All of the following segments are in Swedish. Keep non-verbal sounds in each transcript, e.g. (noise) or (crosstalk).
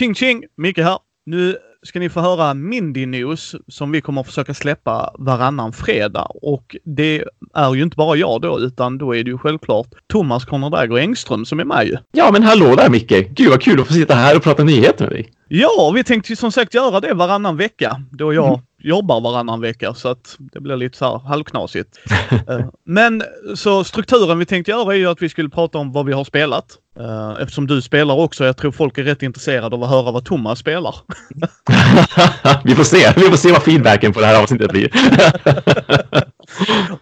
Ching ching! Micke här. Nu ska ni få höra Mindy News som vi kommer att försöka släppa varannan fredag. Och det är ju inte bara jag då, utan då är det ju självklart Thomas Konrad Engström som är med ju. Ja, men hallå där Micke! Gud vad kul att få sitta här och prata nyheter med dig. Ja, vi tänkte ju som sagt göra det varannan vecka då jag mm. Jobbar varannan vecka så att det blir lite så här halvknasigt. (laughs) Eh, men så strukturen vi tänkte göra är ju att vi skulle prata om vad vi har spelat. Eh, eftersom du spelar också. Jag tror folk är rätt intresserade av att höra vad Thomas spelar. (laughs) vi får se. Vi får se vad feedbacken på det här avsnittet blir. (laughs)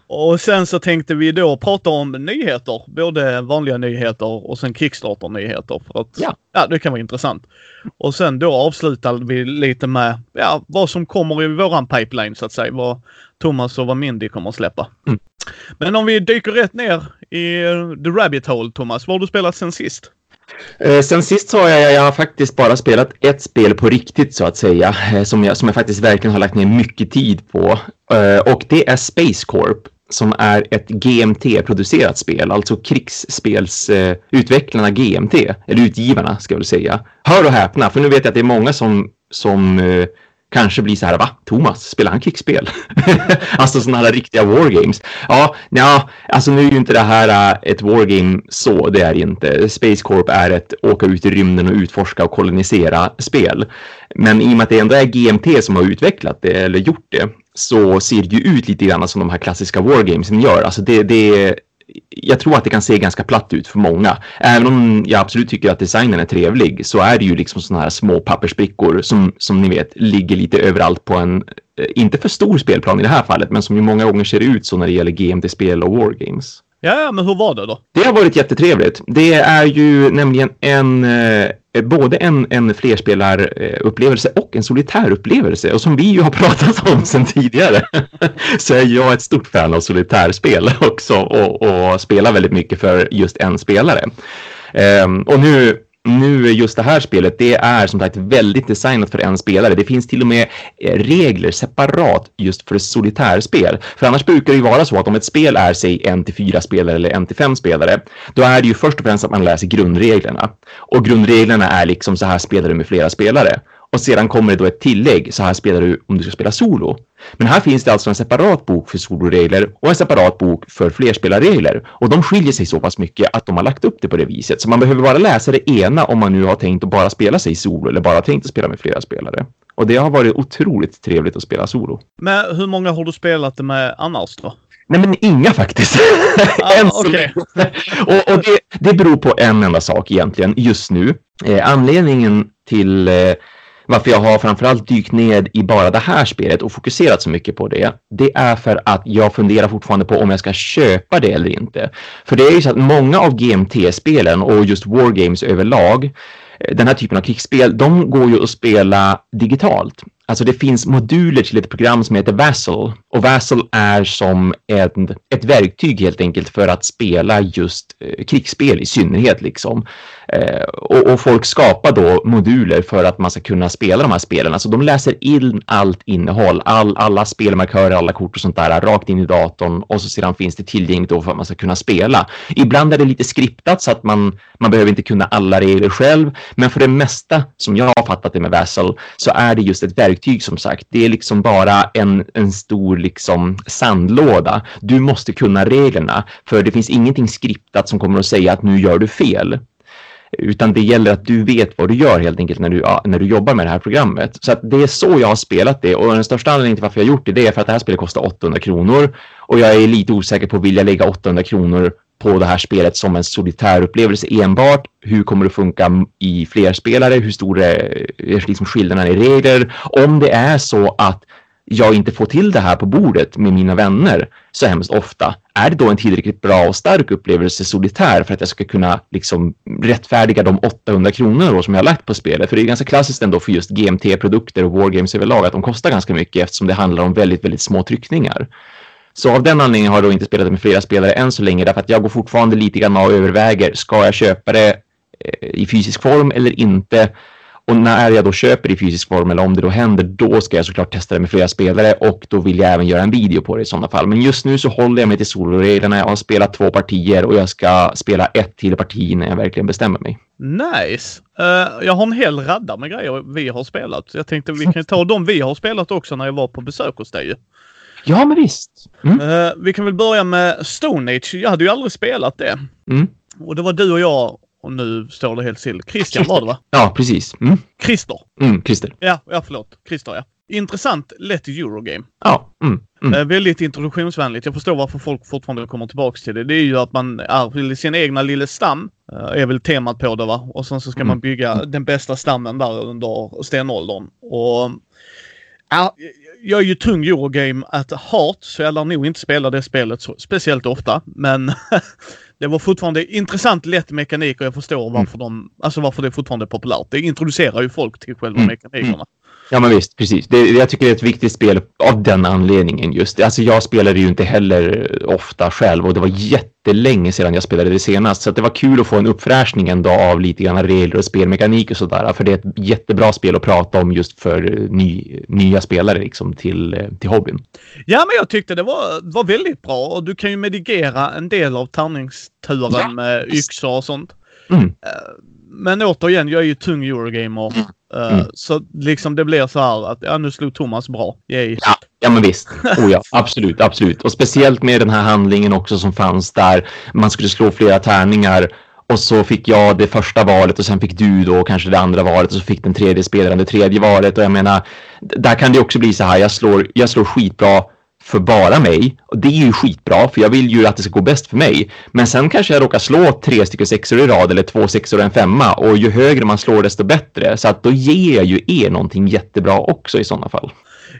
och sen så tänkte vi då prata om nyheter. Både vanliga nyheter och sen Kickstarter-nyheter. För att ja. ja, det kan vara intressant. Och sen då avslutade vi lite med ja, vad som kommer i våran pipeline så att säga. Vad Thomas och vad Mindy kommer att släppa. Mm. Men om vi dyker rätt ner i the rabbit hole, Thomas. Vad har du spelat sen sist? Eh, sen sist har jag, jag har faktiskt bara spelat ett spel på riktigt så att säga, eh, som jag, som jag faktiskt verkligen har lagt ner mycket tid på. Eh, och det är Space Corp som är ett GMT-producerat spel, alltså krigsspelsutvecklarna GMT, eller utgivarna ska jag väl säga. Hör och häpna, för nu vet jag att det är många som, som kanske blir så här, va? Thomas, spelar han krigsspel? (laughs) alltså sådana här riktiga wargames. Ja, ja, alltså nu är ju inte det här äh, ett wargame så, det är det inte. Space Corp är ett åka ut i rymden och utforska och kolonisera spel. Men i och med att det ändå är GMT som har utvecklat det, eller gjort det, så ser det ju ut lite grann som de här klassiska wargamesen gör. Alltså det, det, jag tror att det kan se ganska platt ut för många. Även om jag absolut tycker att designen är trevlig så är det ju liksom sådana här små pappersbrickor som, som ni vet ligger lite överallt på en, eh, inte för stor spelplan i det här fallet, men som ju många gånger ser ut så när det gäller GMT-spel och wargames. Ja, men hur var det då? Det har varit jättetrevligt. Det är ju nämligen en, eh, Eh, både en, en flerspelarupplevelse och en solitärupplevelse. Och som vi ju har (laughs) pratat om sedan tidigare (laughs) så är jag ett stort fan av solitärspel också och, och spelar väldigt mycket för just en spelare. Um, och nu nu just det här spelet, det är som sagt väldigt designat för en spelare. Det finns till och med eh, regler separat just för solitärspel. För annars brukar det ju vara så att om ett spel är säg en till fyra spelare eller en till fem spelare, då är det ju först och främst att man läser grundreglerna. Och grundreglerna är liksom så här spelar du med flera spelare. Och sedan kommer det då ett tillägg, så här spelar du om du ska spela solo. Men här finns det alltså en separat bok för soloregler och en separat bok för flerspelarregler. Och de skiljer sig så pass mycket att de har lagt upp det på det viset. Så man behöver bara läsa det ena om man nu har tänkt att bara spela sig solo eller bara tänkt att spela med flera spelare. Och det har varit otroligt trevligt att spela solo. Men hur många har du spelat det med annars då? Nej, men inga faktiskt. Ah, (laughs) okay. och, och det, det beror på en enda sak egentligen just nu. Eh, anledningen till eh, varför jag har framförallt dykt ned i bara det här spelet och fokuserat så mycket på det, det är för att jag funderar fortfarande på om jag ska köpa det eller inte. För det är ju så att många av GMT-spelen och just Wargames överlag, eh, den här typen av krigsspel, de går ju att spela digitalt. Alltså det finns moduler till ett program som heter Vassal och Vassal är som ett, ett verktyg helt enkelt för att spela just eh, krigsspel i synnerhet liksom. Eh, och, och, folk skapar då moduler för att man ska kunna spela de här spelen. Alltså de läser in allt innehåll, all, alla spelmarkörer, alla kort och sånt där rakt in i datorn och så sedan finns det tillgängligt då för att man ska kunna spela. Ibland är det lite skriptat så att man, man behöver inte kunna alla regler själv, men för det mesta som jag har fattat det med Vassal så är det just ett verktyg som sagt. Det är liksom bara en, en stor liksom sandlåda. Du måste kunna reglerna för det finns ingenting skriptat som kommer att säga att nu gör du fel. Utan det gäller att du vet vad du gör helt enkelt när du, när du jobbar med det här programmet. Så att det är så jag har spelat det och den största anledningen till varför jag gjort det, det är för att det här spelet kostar 800 kronor och jag är lite osäker på vill jag lägga 800 kronor på det här spelet som en solitär upplevelse enbart. Hur kommer det funka i fler spelare? Hur stor är liksom skillnaden i regler? Om det är så att jag inte får till det här på bordet med mina vänner så hemskt ofta, är det då en tillräckligt bra och stark upplevelse solitär för att jag ska kunna liksom rättfärdiga de 800 kronor som jag har lagt på spelet? För det är ganska klassiskt ändå för just GMT-produkter och Wargames överlag att de kostar ganska mycket eftersom det handlar om väldigt, väldigt små tryckningar. Så av den anledningen har jag då inte spelat med flera spelare än så länge därför att jag går fortfarande lite grann och överväger, ska jag köpa det eh, i fysisk form eller inte? Och när jag då köper i fysisk form eller om det då händer, då ska jag såklart testa det med flera spelare och då vill jag även göra en video på det i sådana fall. Men just nu så håller jag mig till soloreglerna. Jag har spelat två partier och jag ska spela ett till parti när jag verkligen bestämmer mig. Nice! Uh, jag har en hel radda med grejer vi har spelat. Jag tänkte vi kan ta de vi har spelat också när jag var på besök hos dig. Ja, men visst. Mm. Uh, vi kan väl börja med Stone Age. Jag hade ju aldrig spelat det. Mm. Och det var du och jag och nu står det helt still. Christian var det va? Ja, precis. Mm. Christer. Mm, Christer. Ja, ja förlåt. Christer ja. Intressant, lätt Eurogame. Ja. Mm, mm. Eh, väldigt introduktionsvänligt. Jag förstår varför folk fortfarande kommer tillbaks till det. Det är ju att man är sin egna lilla stam. Eh, är väl temat på det va. Och sen så ska man bygga den bästa stammen där under stenåldern. Och Ja, jag är ju tung Eurogame at heart, så jag lär nog inte spela det spelet så, speciellt ofta. Men (laughs) det var fortfarande intressant lätt mekanik och jag förstår varför, mm. de, alltså varför det är fortfarande är populärt. Det introducerar ju folk till själva mm. mekanikerna. Mm. Ja, men visst, precis. Det, jag tycker det är ett viktigt spel av den anledningen just. Alltså jag spelade ju inte heller ofta själv och det var jättelänge sedan jag spelade det senast. Så det var kul att få en uppfräschning ändå av lite grann regler och spelmekanik och sådär. För det är ett jättebra spel att prata om just för ny, nya spelare liksom till, till hobbyn. Ja, men jag tyckte det var, var väldigt bra och du kan ju medigera en del av tärningsturen ja. med yxor och sånt. Mm. Eh, men återigen, jag är ju tung Eurogamer. Uh, mm. Så liksom det blir så här att ja, nu slog Thomas bra. Yay. Ja, ja men visst. Oh ja, (laughs) absolut, absolut. Och speciellt med den här handlingen också som fanns där man skulle slå flera tärningar och så fick jag det första valet och sen fick du då kanske det andra valet och så fick den tredje spelaren det tredje valet och jag menar där kan det också bli så här. Jag slår, jag slår skitbra för bara mig. Och det är ju skitbra, för jag vill ju att det ska gå bäst för mig. Men sen kanske jag råkar slå tre stycken sexor i rad eller två sexor och en femma. Och ju högre man slår, desto bättre. Så att då ger jag ju er någonting jättebra också i sådana fall.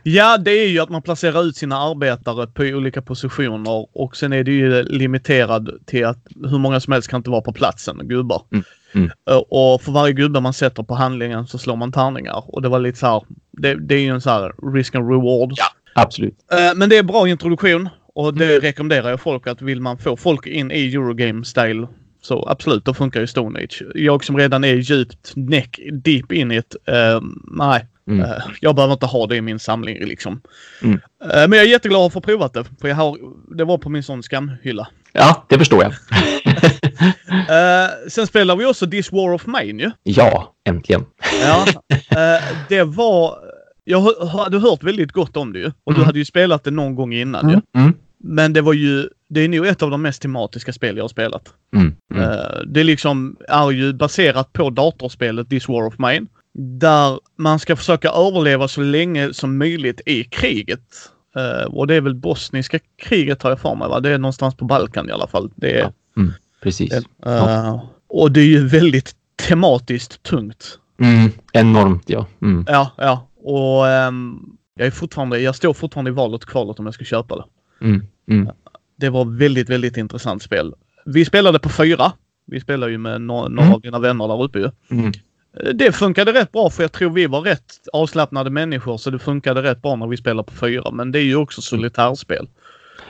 Ja, det är ju att man placerar ut sina arbetare på olika positioner och sen är det ju limiterad till att hur många som helst kan inte vara på platsen, gubbar. Mm. Mm. Och för varje gubbe man sätter på handlingen så slår man tärningar. Och det var lite så här, det, det är ju en så här risk and reward. Ja. Absolut. Uh, men det är bra introduktion och det mm. rekommenderar jag folk att vill man få folk in i Eurogame-style så absolut, då funkar ju Stone Age. Jag som redan är djupt neck deep in it. Uh, nej, mm. uh, jag behöver inte ha det i min samling liksom. Mm. Uh, men jag är jätteglad att få provat det. För jag har, det var på min sån skamhylla. Ja, det förstår jag. (laughs) sen spelar vi också This War of Mine ju. Ja, äntligen. ja, (laughs) det var jag hade hört väldigt gott om det ju. Och mm. du hade ju spelat det någon gång innan mm. ju. Mm. Men det var ju, det är nog ett av de mest tematiska spel jag har spelat. Mm. Uh, det liksom är ju baserat på datorspelet This War of Mine. Där man ska försöka överleva så länge som möjligt i kriget. Uh, och det är väl bosniska kriget har jag för mig va? Det är någonstans på Balkan i alla fall. Det är, ja. Mm. Precis. Uh, ja. Och det är ju väldigt tematiskt tungt. Mm, enormt ja. Mm. Ja, ja. Och um, jag är fortfarande, jag står fortfarande i valet och kvalet om jag ska köpa det. Mm, mm. Det var väldigt, väldigt intressant spel. Vi spelade på fyra. Vi spelade ju med no några mm. av dina vänner där uppe ju. Mm. Det funkade rätt bra för jag tror vi var rätt avslappnade människor så det funkade rätt bra när vi spelade på fyra. Men det är ju också solitärspel.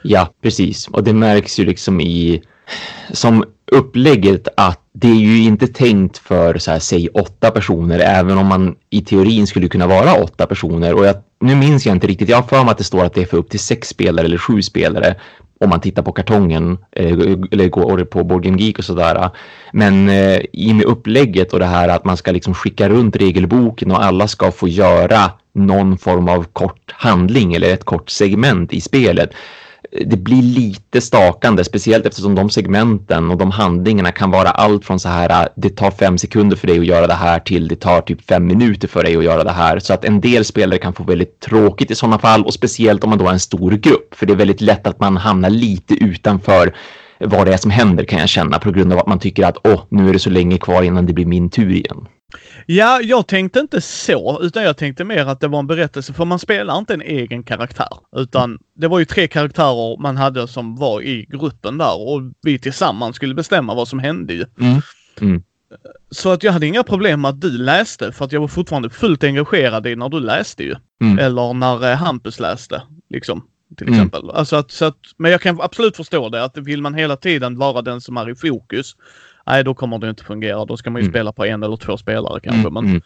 Ja, precis. Och det märks ju liksom i som upplägget att det är ju inte tänkt för så här, säg åtta personer, även om man i teorin skulle kunna vara åtta personer. Och jag, nu minns jag inte riktigt, jag har för mig att det står att det är för upp till sex spelare eller sju spelare om man tittar på kartongen eh, eller går på Board Game Geek och sådär. Men eh, i med upplägget och det här att man ska liksom skicka runt regelboken och alla ska få göra någon form av kort handling eller ett kort segment i spelet det blir lite stakande, speciellt eftersom de segmenten och de handlingarna kan vara allt från så här, ah, det tar fem sekunder för dig att göra det här till det tar typ fem minuter för dig att göra det här. Så att en del spelare kan få väldigt tråkigt i sådana fall och speciellt om man då är en stor grupp, för det är väldigt lätt att man hamnar lite utanför vad det är som händer kan jag känna på grund av att man tycker att åh, nu är det så länge kvar innan det blir min tur igen. Ja, jag tänkte inte så, utan jag tänkte mer att det var en berättelse, för man spelar inte en egen karaktär. Utan det var ju tre karaktärer man hade som var i gruppen där och vi tillsammans skulle bestämma vad som hände ju. Mm. Mm. Så att jag hade inga problem med att du läste, för att jag var fortfarande fullt engagerad i när du läste ju. Mm. Eller när eh, Hampus läste, liksom. Till mm. exempel. Alltså att, så att, men jag kan absolut förstå det, att vill man hela tiden vara den som är i fokus nej då kommer det inte fungera. Då ska man ju mm. spela på en eller två spelare kanske. Mm. Men,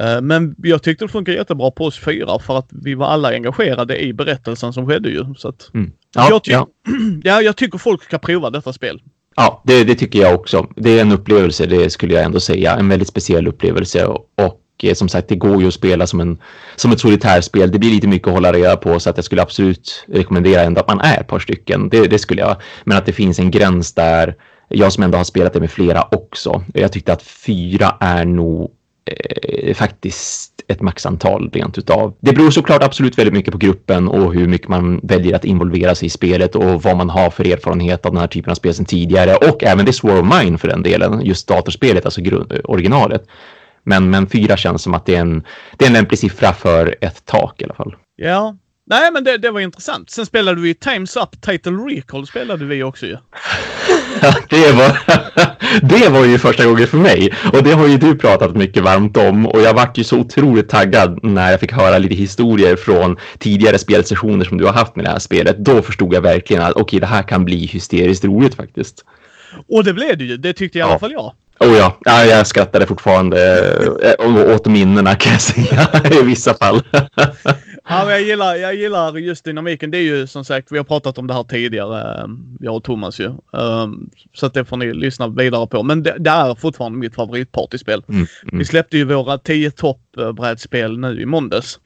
Uh, men jag tyckte det funkar jättebra på oss fyra för att vi var alla engagerade i berättelsen som skedde ju. Så att, mm. ja, jag ja. (clears throat) ja, jag tycker folk ska prova detta spel. Ja, det, det, tycker jag också. Det är en upplevelse, det skulle jag ändå säga. En väldigt speciell upplevelse. Och, och eh, som sagt, det går ju att spela som, en, som ett solitärspel. Det blir lite mycket att hålla reda på så att jag skulle absolut rekommendera ändå att man är ett par stycken. Det, det skulle jag. Men att det finns en gräns där. Jag som ändå har spelat det med flera också. Jag tyckte att fyra är nog eh, faktiskt ett maxantal rent utav. Det beror såklart absolut väldigt mycket på gruppen och hur mycket man väljer att involvera sig i spelet och vad man har för erfarenhet av den här typen av spel sedan tidigare och även det War of Mine för den delen, just datorspelet, alltså originalet. Men, men fyra känns som att det är, en, det är en lämplig siffra för ett tak i alla fall. Ja, Nej, men det, det, var intressant. Sen spelade vi Time's Up Title Recall spelade vi också ju. Ja, (laughs) det var, (laughs) det var ju första gången för mig. Och det har ju du pratat mycket varmt om. Och jag vart ju så otroligt taggad när jag fick höra lite historier från tidigare spelsessioner som du har haft med det här spelet. Då förstod jag verkligen att okej, okay, det här kan bli hysteriskt roligt faktiskt. Och det blev det ju. Det tyckte i alla fall jag. Oh ja. ja, jag skrattade fortfarande äh, åt minnena kan jag säga (laughs) i vissa fall. Ja, jag gillar, jag gillar just dynamiken. Det är ju som sagt, vi har pratat om det här tidigare, ehm, jag och Thomas ju. Um, så att det får ni lyssna vidare på. Men det, det är fortfarande mitt favoritpartyspel. Mm, mm. Vi släppte ju våra 10 toppbrädspel nu i måndags.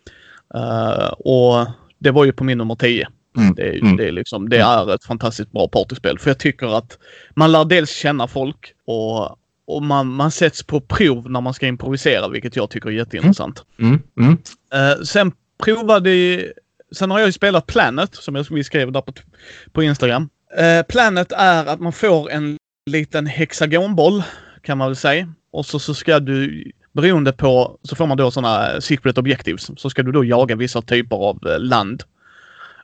Uh, och det var ju på min nummer 10. Mm, det, är, mm. det, är liksom, det är ett fantastiskt bra partyspel. För jag tycker att man lär dels känna folk och och man, man sätts på prov när man ska improvisera, vilket jag tycker är jätteintressant. Mm. Mm. Uh, sen provade... Sen har jag ju spelat Planet, som vi skrev där på, på Instagram. Uh, Planet är att man får en liten hexagonboll, kan man väl säga. Och så, så ska du, beroende på, så får man då sådana secret objectives. Så ska du då jaga vissa typer av uh, land.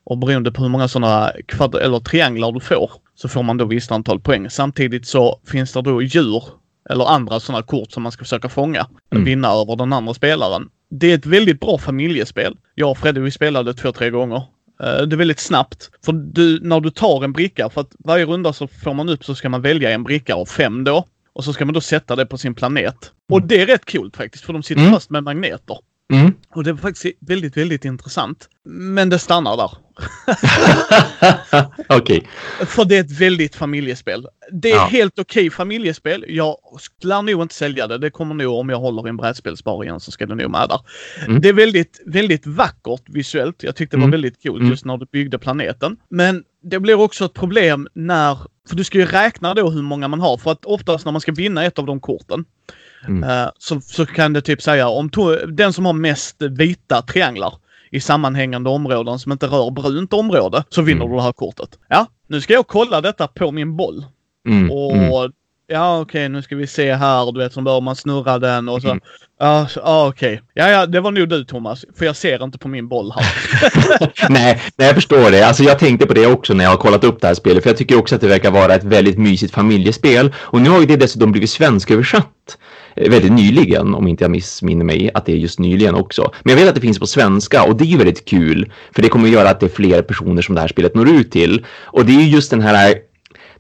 Och beroende på hur många sådana kvadr eller trianglar du får så får man då visst antal poäng. Samtidigt så finns det då djur eller andra sådana kort som man ska försöka fånga. Mm. Vinna över den andra spelaren. Det är ett väldigt bra familjespel. Jag och Fredde vi spelade två, tre gånger. Eh, det är väldigt snabbt. För du, när du tar en bricka, för att varje runda så får man upp så ska man välja en bricka av fem då. Och så ska man då sätta det på sin planet. Och det är rätt coolt faktiskt, för de sitter mm. fast med magneter. Mm. Och det var faktiskt väldigt, väldigt intressant. Men det stannar där. (laughs) okej. Okay. För det är ett väldigt familjespel. Det är ja. helt okej okay familjespel. Jag lär nog inte sälja det. Det kommer nog, om jag håller i en brädspelsbar igen, så ska det nog med där. Mm. Det är väldigt, väldigt vackert visuellt. Jag tyckte det var mm. väldigt coolt mm. just när du byggde planeten. Men det blir också ett problem när, för du ska ju räkna då hur många man har. För att oftast när man ska vinna ett av de korten Mm. Uh, så, så kan det typ säga om den som har mest vita trianglar i sammanhängande områden som inte rör brunt område så vinner mm. du det här kortet. Ja, nu ska jag kolla detta på min boll. Mm. Och mm. Ja, okej, okay, nu ska vi se här. Du vet, så bör man snurra den och så. Mm. Ja, ah, okej. Okay. Ja, ja, det var nog du Thomas. För jag ser inte på min boll här. (laughs) nej, nej, jag förstår det. Alltså jag tänkte på det också när jag har kollat upp det här spelet. För jag tycker också att det verkar vara ett väldigt mysigt familjespel. Och nu har ju det dessutom blivit svensköversatt. Eh, väldigt nyligen, om inte jag missminner mig, att det är just nyligen också. Men jag vet att det finns på svenska och det är ju väldigt kul, för det kommer att göra att det är fler personer som det här spelet når ut till. Och det är ju just den här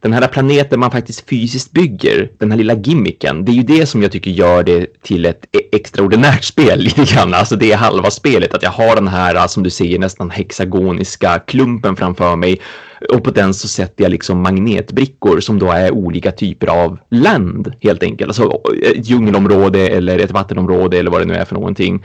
den här planeten man faktiskt fysiskt bygger, den här lilla gimmicken, det är ju det som jag tycker gör det till ett e- extraordinärt spel (laughs) lite grann. Alltså det är halva spelet, att jag har den här, eh, som du säger, nästan hexagoniska klumpen framför mig och på den så sätter jag liksom magnetbrickor som då är olika typer av land helt enkelt. Alltså ett djungelområde eller ett vattenområde eller vad det nu är för någonting.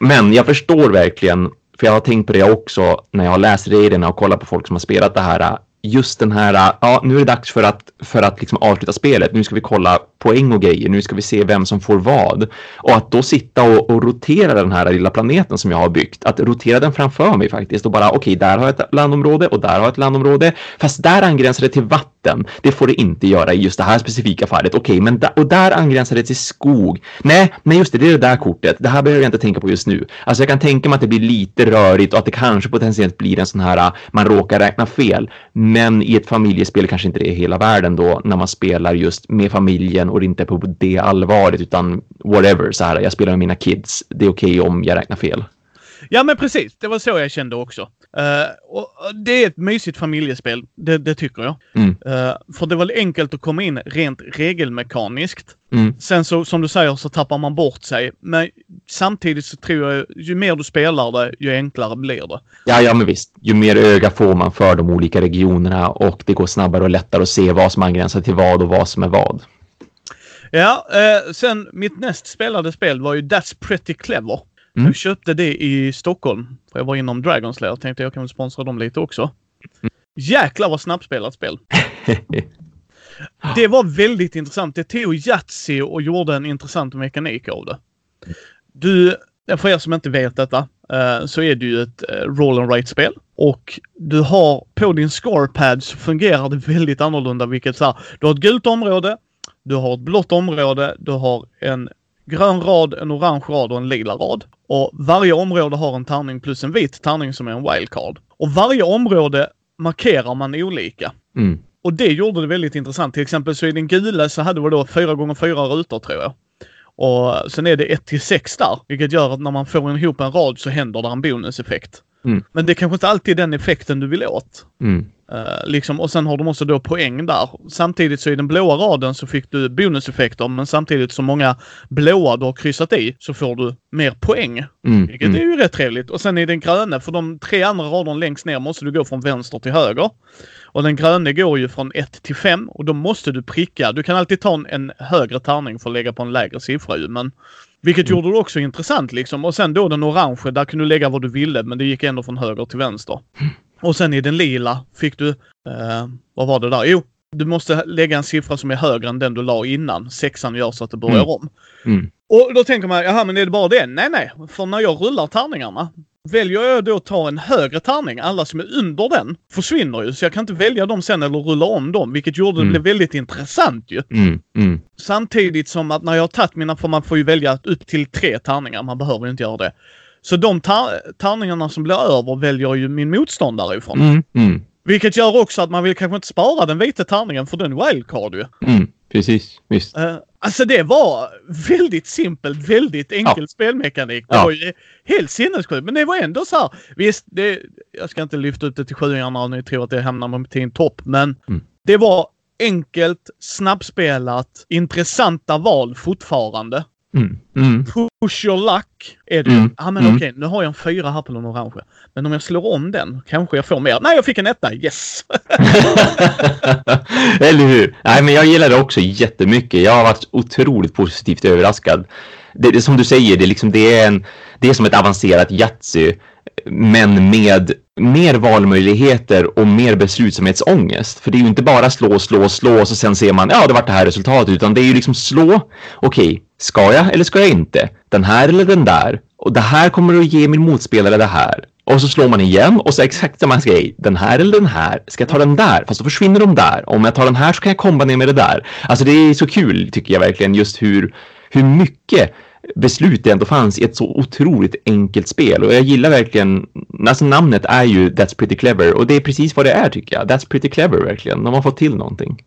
Men jag förstår verkligen, för jag har tänkt på det också när jag har läst reglerna och kollat på folk som har spelat det här eh, just den här, äh, ja nu är det dags för att, för att liksom avsluta spelet, nu ska vi kolla poäng och grejer, nu ska vi se vem som får vad. Och att då sitta och, och rotera den här lilla planeten som jag har byggt, att rotera den framför mig faktiskt och bara okej, okay, där har jag ett landområde och där har jag ett landområde, fast där angränsar det till vatten. Det får det inte göra i just det här specifika fallet. Okej, okay, men da, och där angränsar det till skog. Nej, nej just det, det är det där kortet. Det här behöver jag inte tänka på just nu. Alltså jag kan tänka mig att det blir lite rörigt och att det kanske potentiellt blir en sån här, äh, man råkar räkna fel. Men i ett familjespel kanske inte det är hela världen då när man spelar just med familjen och inte på det allvaret utan whatever så här. Jag spelar med mina kids. Det är okej okay om jag räknar fel. Ja men precis, det var så jag kände också. Uh, det är ett mysigt familjespel, det, det tycker jag. Mm. Uh, för det var enkelt att komma in rent regelmekaniskt. Mm. Sen så, som du säger, så tappar man bort sig. Men samtidigt så tror jag, ju mer du spelar det, ju enklare blir det. Ja, ja, men visst. Ju mer öga får man för de olika regionerna och det går snabbare och lättare att se vad som angränsar till vad och vad som är vad. Ja, eh, sen mitt näst spelade spel var ju That's Pretty Clever. Mm. Jag köpte det i Stockholm. För jag var inom Dragon's Lair. Tänkte jag kan sponsra dem lite också. Jäklar vad snabbspelat spel. (laughs) Det var väldigt intressant. Det tog Yatzy och gjorde en intressant mekanik av det. Du, för er som inte vet detta, eh, så är det ju ett eh, roll and write-spel. Och du har, på din scorepad så fungerar det väldigt annorlunda vilket så här, du har ett gult område, du har ett blått område, du har en grön rad, en orange rad och en lila rad. Och varje område har en tärning plus en vit tärning som är en wildcard. Och varje område markerar man olika. Mm. Och det gjorde det väldigt intressant. Till exempel så i den gula så hade vi då 4 gånger 4 rutor tror jag. Och sen är det 1 till 6 där, vilket gör att när man får ihop en rad så händer det en bonuseffekt. Mm. Men det är kanske inte alltid den effekten du vill åt. Mm. Uh, liksom, och sen har de också då poäng där. Samtidigt så i den blåa raden så fick du bonuseffekter men samtidigt som många blåa du har kryssat i så får du mer poäng. Mm. Vilket Mm. är ju rätt trevligt. Och sen i den gröna, för de tre andra raderna längst ner måste du gå från vänster till höger. Och den gröna går ju från 1 till 5 och då måste du pricka. Du kan alltid ta en, en högre tärning för att lägga på en lägre siffra ju men vilket Mm. gjorde det också intressant liksom. Och sen då den orange, där kunde du lägga vad du ville men det gick ändå från höger till vänster. Och sen i den lila fick du, eh, vad var det där? Jo, du måste lägga en siffra som är högre än den du la innan. Sexan gör så att det börjar Mm. om. Mm. Och då tänker man, jaha men är det bara det? Nej nej, för när jag rullar tärningarna Väljer jag då att ta en högre tärning, alla som är under den försvinner ju. Så jag kan inte välja dem sen eller rulla om dem, vilket gjorde det Mm. blev väldigt intressant ju. Mm. Mm. Samtidigt som att när jag har tagit mina, för man får ju välja upp till tre tärningar, man behöver ju inte göra det. Så de tar- tärningarna som blir över väljer ju min motståndare ifrån. Mm. Mm. Vilket gör också att man vill kanske inte spara den vita tärningen för den wildcard ju. Mm. Precis. Visst. Alltså det var väldigt simpelt, väldigt enkel spelmekanik. Det Ja. var ju helt sinnessjukt. Men det var ändå så här. Visst, det, jag ska inte lyfta upp det till sjuorna och ni tror att det hamnar till en topp. Men Mm. det var enkelt, snabbspelat, intressanta val fortfarande. Mm. Mm. Push your luck är det. Mm. Ja men Mm. okej, nu har jag en fyra här på den orange. Men om jag slår om den kanske jag får mer. Nej, jag fick en etta. Yes! (laughs) Eller hur? Nej, men jag gillar det också jättemycket. Jag har varit otroligt positivt överraskad. Det, det som du säger, det är, liksom, det är, en, det är som ett avancerat Yatzy, men med mer valmöjligheter och mer beslutsamhetsångest. För det är ju inte bara slå, slå, slå och så sen ser man, ja, det vart det här resultatet, utan det är ju liksom slå, okej, ska jag eller ska jag inte? Den här eller den där? Och det här kommer att ge min motspelare det här. Och så slår man igen och så exakt samma grej. Den här eller den här. Ska jag ta den där? Fast då försvinner de där. Om jag tar den här så kan jag komba ner med det där. Alltså det är så kul tycker jag verkligen just hur, hur mycket beslut det ändå fanns i ett så otroligt enkelt spel. Och jag gillar verkligen, alltså namnet är ju That's Pretty Clever och det är precis vad det är tycker jag. That's Pretty Clever verkligen. De har fått till någonting.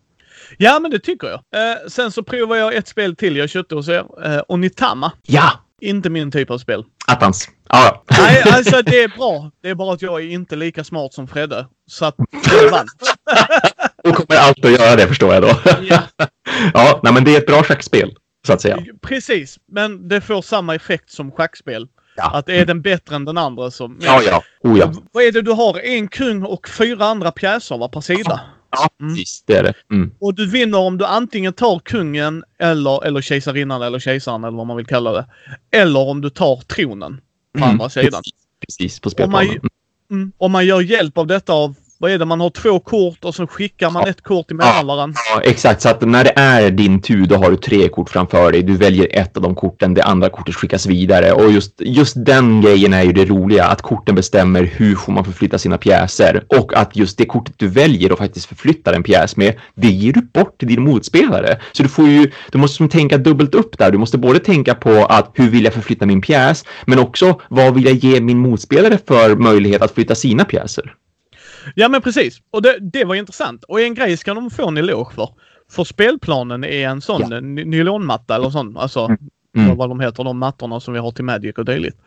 Ja, men det tycker jag. Eh, sen så provar jag ett spel till jag köpte hos er. Eh, Onitama. Ja! Inte min typ av spel. Attans. Ja. Nej, (laughs) alltså det är bra. Det är bara att jag är inte lika smart som Fredde. Så att. (laughs) Och kommer alltid att göra det förstår jag då. Ja. (laughs) ja, nej, men det är ett bra schackspel så att säga. Precis, men det får samma effekt som schackspel. Ja. Att är den bättre än den andra så... Ja, ja. Oh, ja. Vad är det du har? En kung och fyra andra pjäser va, per sida? Ja, precis. Det är det. Mm. Och du vinner om du antingen tar kungen eller, eller kejsarinnan eller kejsaren eller vad man vill kalla det. Eller om du tar tronen på andra sidan. Precis, precis på Om man, spelplanen. mm, om man gör hjälp av detta av, vad är det, man har två kort och så skickar man ett kort emellan Ja. varandra. Ja, exakt. Så att när det är din tur, då har du tre kort framför dig. Du väljer ett av de korten, det andra kortet skickas vidare. Och just, just den grejen är ju det roliga, att korten bestämmer hur får man förflytta sina pjäser. Och att just det kortet du väljer och faktiskt förflyttar en pjäs med, det ger du bort till din motspelare. Så du får ju, du måste tänka dubbelt upp där. Du måste både tänka på att hur vill jag förflytta min pjäs, men också vad vill jag ge min motspelare för möjlighet att flytta sina pjäser. Ja men precis. Och det, det var intressant. Och en grej ska de få en eloge för. För spelplanen är en sån Ja. ja. nylonmatta eller sån. Alltså, Mm. Mm. Vad de heter, de mattorna som vi har till Magic och dylikt.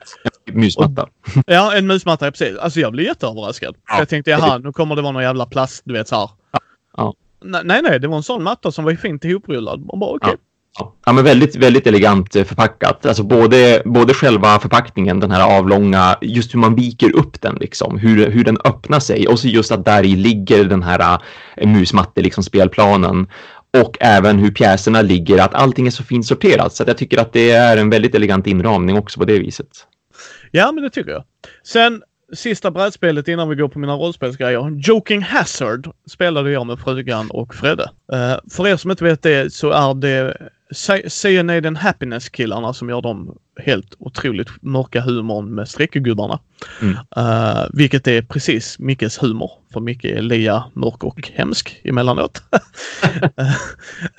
Musmatta. ja, en musmatta, precis. Alltså jag blev jätteöverraskad. Ja. Jag tänkte, jaha, nu kommer det vara någon jävla plast, du vet så här. Ja. ja. Nej, nej, det var en sån matta som var fint ihoprullad. Man bara, okej. Okay. Ja. men väldigt, väldigt elegant eh, förpackat. Alltså både, både själva förpackningen, den här avlånga, just hur man viker upp den liksom, hur, hur den öppnar sig och så just att där i ligger den här äh, musmatte, liksom spelplanen och även hur pjäserna ligger, att allting är så fint sorterat. Så jag tycker att det är en väldigt elegant inramning också på det viset. Ja, men det tycker jag. Sen sista brädspelet innan vi går på mina rollspelsgrejer. Joking Hazard spelade jag med frugan och Fredde. Uh, för er som inte vet det så är det Cyanide and Happiness-killarna som gör de helt otroligt mörka humorn med streckgubbarna. Mm. Uh, vilket är precis Mickes humor. För Micke är lia, mörk och hemsk emellanåt.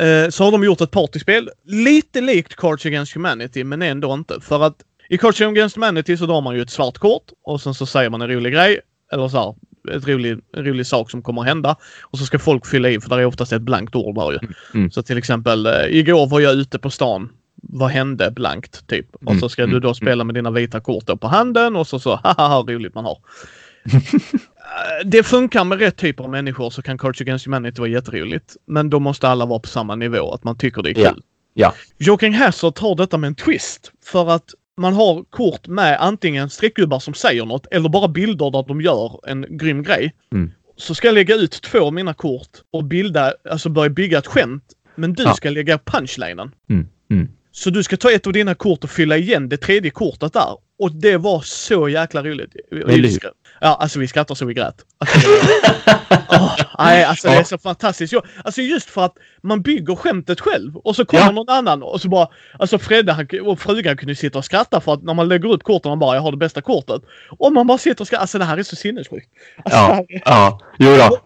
uh, (laughs) så har de gjort ett partyspel. Lite likt Cards Against Humanity men ändå inte. För att i Cards Against Humanity så drar man ju ett svart kort och sen så säger man en rolig grej. Eller så här, ett rolig, en rolig sak som kommer att hända. Och så ska folk fylla i för det är oftast ett blankt ord där ju. Mm. mm. Så till exempel, eh, igår var jag ute på stan. Vad hände blankt typ? Och mm. så ska du då mm. spela med dina vita kort då på handen och så så haha roligt man har. (laughs) Eh, det funkar med rätt typer av människor så kan Cards Against Humanity vara jätteroligt. Men då måste alla vara på samma nivå, att man tycker det är kul. Ja. Ja. Joking Hazard tar detta med en twist. För att man har kort med antingen streckgubbar som säger något eller bara bilder där de gör en grym grej. Mm. Så ska jag lägga ut två av mina kort och bilda, alltså börja bygga ett skämt. Men du ja. ska lägga punchlinen. Mm. Mm. Så du ska ta ett av dina kort och fylla igen det tredje kortet där. Och det var så jäkla roligt. Ja, alltså vi skrattar så vi grät. Alltså, oh, (laughs) nej, alltså det är så fantastiskt. Alltså just för att man bygger skämtet själv och så kommer ja. någon annan och så bara... Alltså Fredde han, och frugan kunde sitta och skratta för att när man lägger upp korten och bara jag har det bästa kortet. Och man bara sitter och skrattar. Alltså det här är så sinnessjukt. Alltså, ja, är... ja, jo då.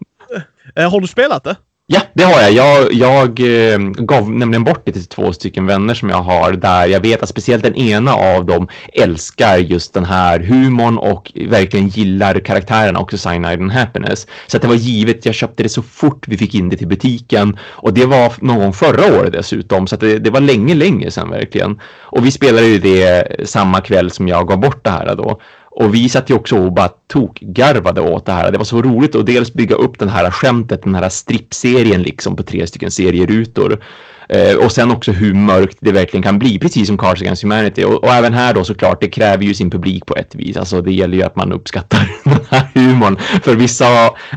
Eh, har du spelat det? Ja, det har jag. Jag, jag eh, gav nämligen bort det till två stycken vänner som jag har där jag vet att speciellt den ena av dem älskar just den här humorn och verkligen gillar karaktärerna också Cyanide and Happiness. Så att det var givet. Jag köpte det så fort vi fick in det till butiken och det var någon gång förra året dessutom så att det, det var länge, länge sedan verkligen. Och vi spelade ju det samma kväll som jag gav bort det här då. Och vi satt ju också och bara tokgarvade åt det här. Det var så roligt att dels bygga upp den här skämtet, den här strippserien liksom på tre stycken serierutor. Eh, och sen också hur mörkt det verkligen kan bli, precis som Cards Against Humanity. Och, och, även här då såklart, det kräver ju sin publik på ett vis. Alltså det gäller ju att man uppskattar (laughs) den här humorn. För vissa,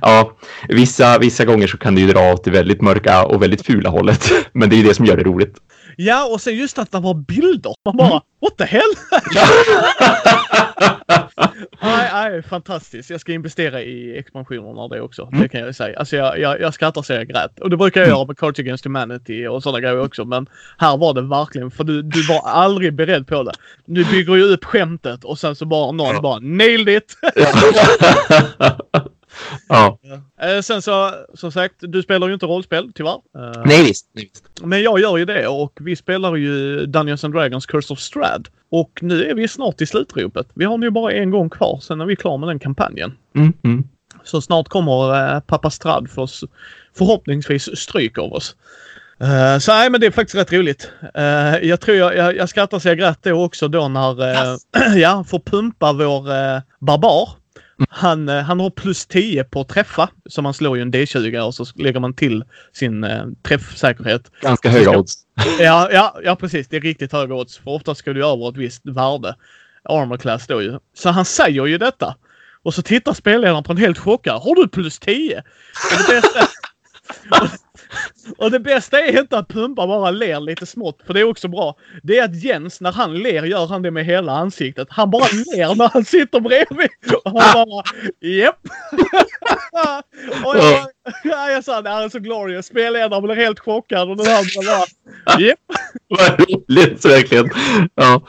ja, vissa, vissa gånger så kan det ju dra åt det väldigt mörka och väldigt fula hållet. (laughs) Men det är ju det som gör det roligt. Ja, och sen just att det var bilder. Man bara, mm. what the hell? (laughs) nej, nej, fantastiskt. Jag ska investera i expansionerna av det också. Mm. Det kan jag säga. Alltså jag, jag, jag skrattar så jag grät. Och det brukar jag mm. göra med Coach Against Humanity och sådana grejer också. Men här var det verkligen, för du, du var aldrig beredd på det. Du bygger ju upp skämtet och sen så bara någon bara nailed it! (laughs) (laughs) Ja. Eh, sen så, som sagt, du spelar ju inte rollspel tyvärr. Eh, nej visst, nej visst. Men jag gör ju det och vi spelar ju Dungeons and Dragons Curse of Strad. Och nu är vi snart i slutropet. Vi har nu bara en gång kvar, sen är vi klara med den kampanjen. Mm, mm. Så snart kommer uh, pappa Strad för oss, förhoppningsvis stryk av oss. Uh, så nej, men det är faktiskt rätt roligt. Uh, jag tror jag, jag, jag skrattar så jag grät då också då när, uh, yes. (clears throat) ja, får pumpa vår barbar. Han, eh, han har plus 10 på träffa. Så man slår ju en D20 och så lägger man till sin eh, träffsäkerhet. Ganska höga odds. (laughs) Ja, ja, ja, precis. Det är riktigt höga odds. För ofta ska du över ett visst värde. Armor class då ju. Så han säger ju detta. Och så tittar spelledaren på en helt chockad. Har du plus 10? Och det bästa, (laughs) (laughs) och det bästa är inte att Pumpa bara ler lite smått, för det är också bra. Det är att Jens, när han ler, gör han det med hela ansiktet. Han bara ler när han sitter bredvid. Och han bara, japp. (laughs) och jag, ja, jag sa, det här är så glorious. Spelledaren blir helt chockad och den här bara, japp. (laughs) Vad roligt, verkligen. Ja.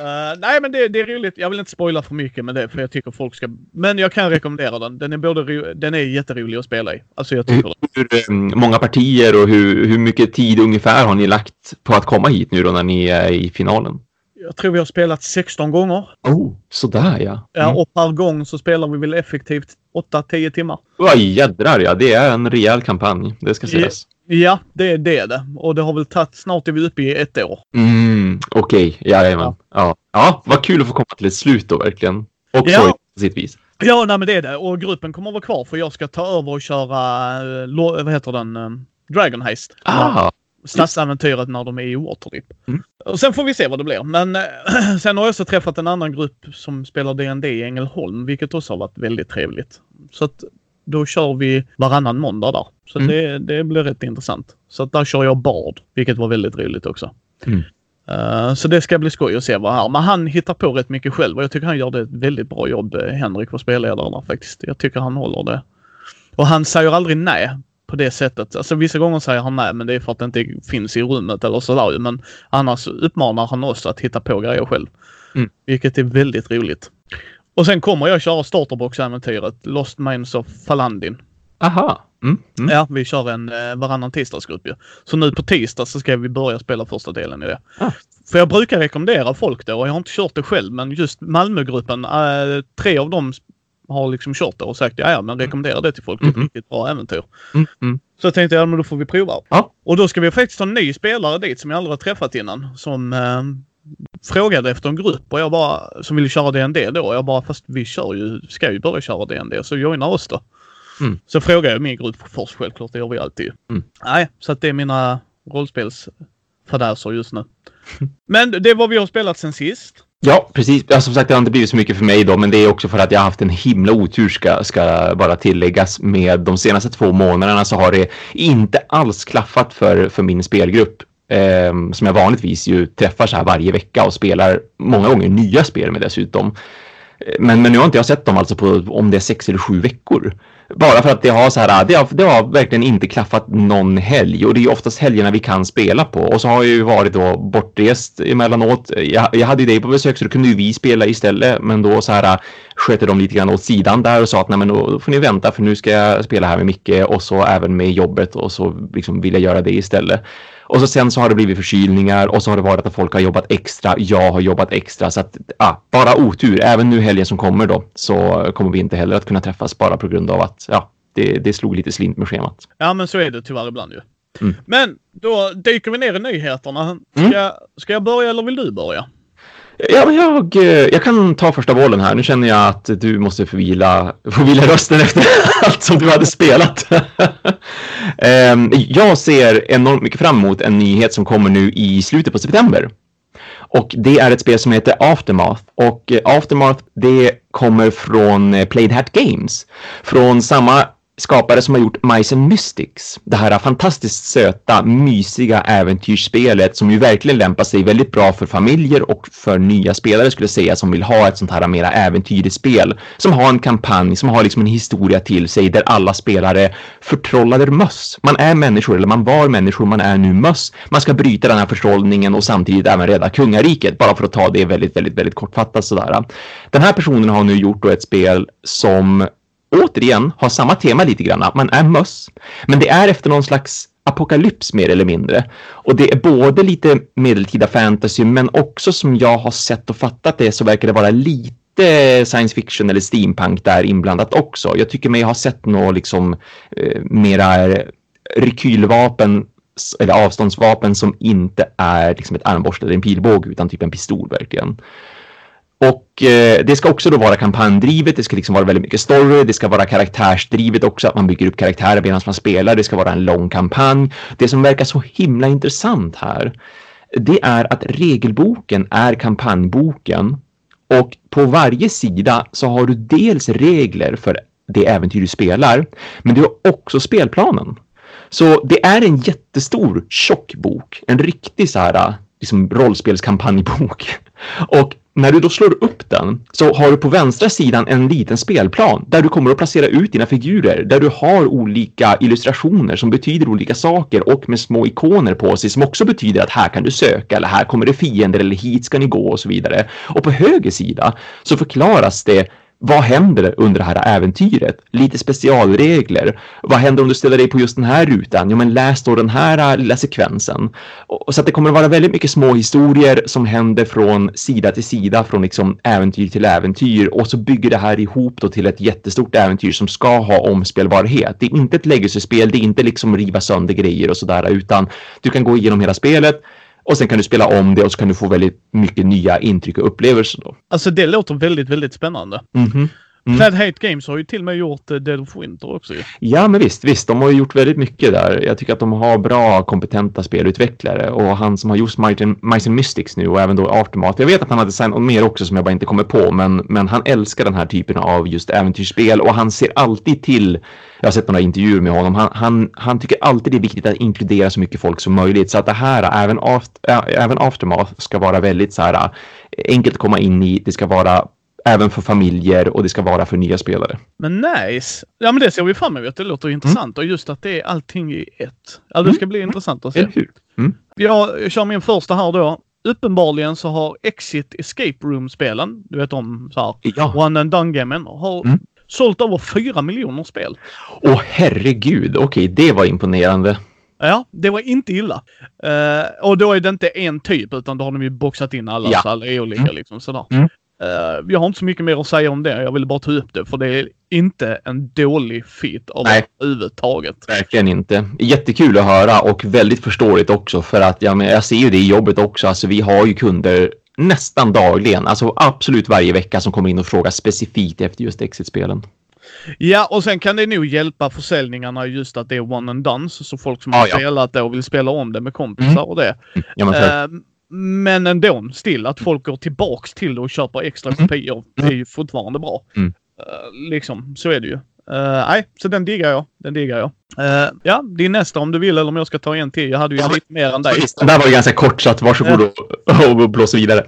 Uh, nej men det, det, är roligt. Jag vill inte spoila för mycket med det för jag tycker folk ska... Men jag kan rekommendera den. Den är, både den är jätterolig att spela i. Alltså jag tycker hur, hur um, många partier och hur, hur mycket tid ungefär har ni lagt på att komma hit nu då när ni är i finalen? Jag tror vi har spelat 16 gånger. Oh, sådär ja. Mm. Ja, och per gång så spelar vi väl effektivt 8-10 timmar. Oj, jädrar ja. Det är en rejäl kampanj. Det ska sägas. Ja, det är det. Och det har väl tagit... Snart är vi uppe i ett år. Mm Mm, Okej, okay. jajamän. Ja. Ja. vad kul att få komma till ett slut då verkligen. Och Ja. sorgligt på sitt vis. Ja, nej men det är det. Och gruppen kommer att vara kvar för jag ska ta över och köra, eh, vad heter den, eh, Dragon Heist. Ah, Stadsäventyret när de är i Waterdeep. Mm. Och sen får vi se vad det blir. Men eh, (clears throat) sen har jag också träffat en annan grupp som spelar D&D i Ängelholm, vilket också har varit väldigt trevligt. Så att då kör vi varannan måndag där. Så Mm. det, det blir rätt intressant. Så att där kör jag Bard, vilket var väldigt roligt också. Mm. Eh, så det ska bli skoj att se vad här. Men han hittar på rätt mycket själv och jag tycker han gör det ett väldigt bra jobb, eh, Henrik, för spelledaren där faktiskt. Jag tycker han håller det. Och han säger aldrig nej på det sättet. Alltså vissa gånger säger han nej men det är för att det inte finns i rummet eller sådär. Men annars uppmanar han oss att hitta på grejer själv. Mm. Vilket är väldigt roligt. Och sen kommer jag köra starterbox-äventyret Lost Minds of Falandin. Aha. Mm, mm. Ja, vi kör en eh, varannan tisdagsgrupp ju. Så nu på tisdag så ska vi börja spela första delen i det. Ah. För jag brukar rekommendera folk då och jag har inte kört det själv men just Malmögruppen, eh, tre av dem har liksom kört det och sagt ja, ja men rekommendera det till folk. Det är ett riktigt bra äventyr. Mm, mm. Så jag tänkte ja men då får vi prova. Ja. Och då ska vi faktiskt ha en ny spelare dit som jag aldrig har träffat innan. Som eh, frågade efter en grupp och jag bara, som ville köra D&D då. Jag bara fast vi kör ju, ska ju börja köra D&D så joina oss då. Mm. Så frågade jag min grupp först självklart, det gör vi alltid. Mm. Nej, så att det är mina rollspelsfadäser just nu. (laughs) Men det är vad vi har spelat sen sist. Ja, precis. Ja, som sagt, det har inte blivit så mycket för mig då, men det är också för att jag har haft en himla otur ska, ska bara tilläggas. Med de senaste två månaderna så har det inte alls klaffat för, för min spelgrupp. Eh, som jag vanligtvis ju träffar så här varje vecka och spelar många gånger nya spel med dessutom. Eh, Men, men nu har inte jag sett dem alltså på om det är sex eller sju veckor. Bara för att det har så här, det har, det har verkligen inte klaffat någon helg och det är ju oftast helgerna vi kan spela på. Och så har jag ju varit då bortrest emellanåt. Jag, jag hade ju dig på besök så då kunde ju vi spela istället. Men då så här sköter de lite grann åt sidan där och sa att nej men då får ni vänta för nu ska jag spela här med Micke och så även med jobbet och så liksom vill jag göra det istället. Och så sen så har det blivit förkylningar och så har det varit att folk har jobbat extra. Jag har jobbat extra så att ja, bara otur. Även nu helgen som kommer då så kommer vi inte heller att kunna träffas bara på grund av att ja, det, det slog lite slint med schemat. Ja men så är det tyvärr ibland ju. Mm. Men då dyker vi ner i nyheterna. Ska, Mm. ska jag börja eller vill du börja? Ja, men jag, eh, jag kan ta första bollen här. Nu känner jag att du måste förvila, förvila rösten efter (laughs) allt som du hade spelat. (laughs) Ehm, jag ser enormt mycket fram emot en nyhet som kommer nu i slutet på september. Och det är ett spel som heter Aftermath. Och eh, Aftermath det kommer från eh, Played Hat Games. Från samma skapare som har gjort Mice and Mystics. Det här fantastiskt söta, mysiga äventyrsspelet som ju verkligen lämpar sig väldigt bra för familjer och för nya spelare skulle jag säga som vill ha ett sånt här mera äventyrligt spel. Som har en kampanj, som har liksom en historia till sig där alla spelare förtrollade möss. Man är människor, eller man var människor, man är nu möss. Man ska bryta den här förtrollningen och samtidigt även rädda kungariket, bara för att ta det väldigt, väldigt, väldigt kortfattat sådär. Den här personen har nu gjort då ett spel som återigen har samma tema lite grann. att Man är möss, men det är efter någon slags apokalyps mer eller mindre. Och det är både lite medeltida fantasy, men också som jag har sett och fattat det så verkar det vara lite science fiction eller steampunk där inblandat också. Jag tycker mig ha sett något liksom eh, mera rekylvapen eller avståndsvapen som inte är liksom ett armborste eller en pilbåge utan typ en pistol verkligen. Och eh, det ska också då vara kampanjdrivet, det ska liksom vara väldigt mycket story, det ska vara karaktärsdrivet också, att man bygger upp karaktärer medan man spelar, det ska vara en lång kampanj. Det som verkar så himla intressant här, det är att regelboken är kampanjboken och på varje sida så har du dels regler för det äventyr du spelar, men du har också spelplanen. Så det är en jättestor tjock bok, en riktig så här eh, liksom rollspelskampanjbok. (laughs) Och när du då slår upp den så har du på vänstra sidan en liten spelplan där du kommer att placera ut dina figurer, där du har olika illustrationer som betyder olika saker och med små ikoner på sig som också betyder att här kan du söka eller här kommer det fiender eller hit ska ni gå och så vidare. Och på höger sida så förklaras det vad händer under det här äventyret? Lite specialregler. Vad händer om du ställer dig på just den här rutan? Jo, men läs då den här äh, lilla sekvensen. Och så att det kommer att vara väldigt mycket små historier som händer från sida till sida, från liksom äventyr till äventyr. Och så bygger det här ihop då till ett jättestort äventyr som ska ha omspelbarhet. Det är inte ett legacy-spel, det är inte liksom riva sönder grejer och sådär, utan du kan gå igenom hela spelet och sen kan du spela om det och så kan du få väldigt mycket nya intryck och upplevelser då. Alltså det låter väldigt, väldigt spännande. Mm -hmm. Mm. Flat Hate Games har ju till och med gjort uh, Dead of Winter också ju. Ja, men visst, visst. De har ju gjort väldigt mycket där. Jag tycker att de har bra, kompetenta spelutvecklare och han som har gjort Mice and Mystics nu och även då Aftermath. Jag vet att han har designat mer också som jag bara inte kommer på, men, men han älskar den här typen av just äventyrsspel och han ser alltid till jag har sett några intervjuer med honom. Han, han, han tycker alltid det är viktigt att inkludera så mycket folk som möjligt. Så att det här, även, after, även Aftermath, ska vara väldigt så här enkelt att komma in i. Det ska vara även för familjer och det ska vara för nya spelare. Men nice! Ja men det ser vi fram emot. Det låter intressant mm. och just att det är allting i ett. Ja, det ska mm. bli intressant att se. Eller hur? Mm. Jag kör min första här då. Uppenbarligen så har Exit Escape Room-spelen, du vet om så här, ja. One and Done-gamen, har mm. sålt över 4 miljoner spel. Åh herregud, okej okay, det var imponerande. Ja, det var inte illa. Uh, och då är det inte en typ utan då har de ju boxat in alla ja. så alla är olika mm. liksom sådär. Mm. Uh, jag har inte så mycket mer att säga om det. Jag ville bara ta upp det för det är inte en dålig fit överhuvudtaget. Verkligen inte. Jättekul att höra och väldigt förståeligt också för att ja, men jag ser ju det i jobbet också. Alltså vi har ju kunder nästan dagligen, alltså absolut varje vecka som kommer in och frågar specifikt efter just Exit-spelen. Ja, och sen kan det nog hjälpa försäljningarna just att det är one and done. Så folk som ah, har ja. spelat det och vill spela om det med kompisar mm. och det. Ja, men, men ändå, still att folk går tillbaks till det och köper extra mm. kopior. Det är ju fortfarande bra. Mm. Uh, liksom, så är det ju. Uh, nej, så den diggar jag. Den diggar jag. Uh, ja, din nästa om du vill eller om jag ska ta en till. Jag hade ju ja, lite mer än dig. Den där var ju ganska kort så att varsågod och, och blås vidare.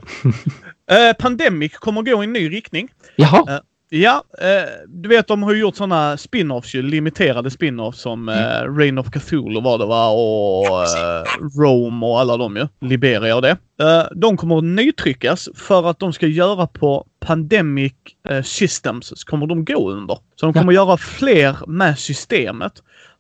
Pandemic kommer gå i en ny riktning. Jaha. Ja, eh, du vet de har ju gjort sådana spin-offs ju, limiterade spin-offs som mm. eh, Reign of Cthulhu var det va och eh, Rome och alla de ju. Liberia och det. Eh, de kommer att nytryckas för att de ska göra på Pandemic eh, Systems, så kommer de gå under. Så de kommer ja. göra fler med systemet.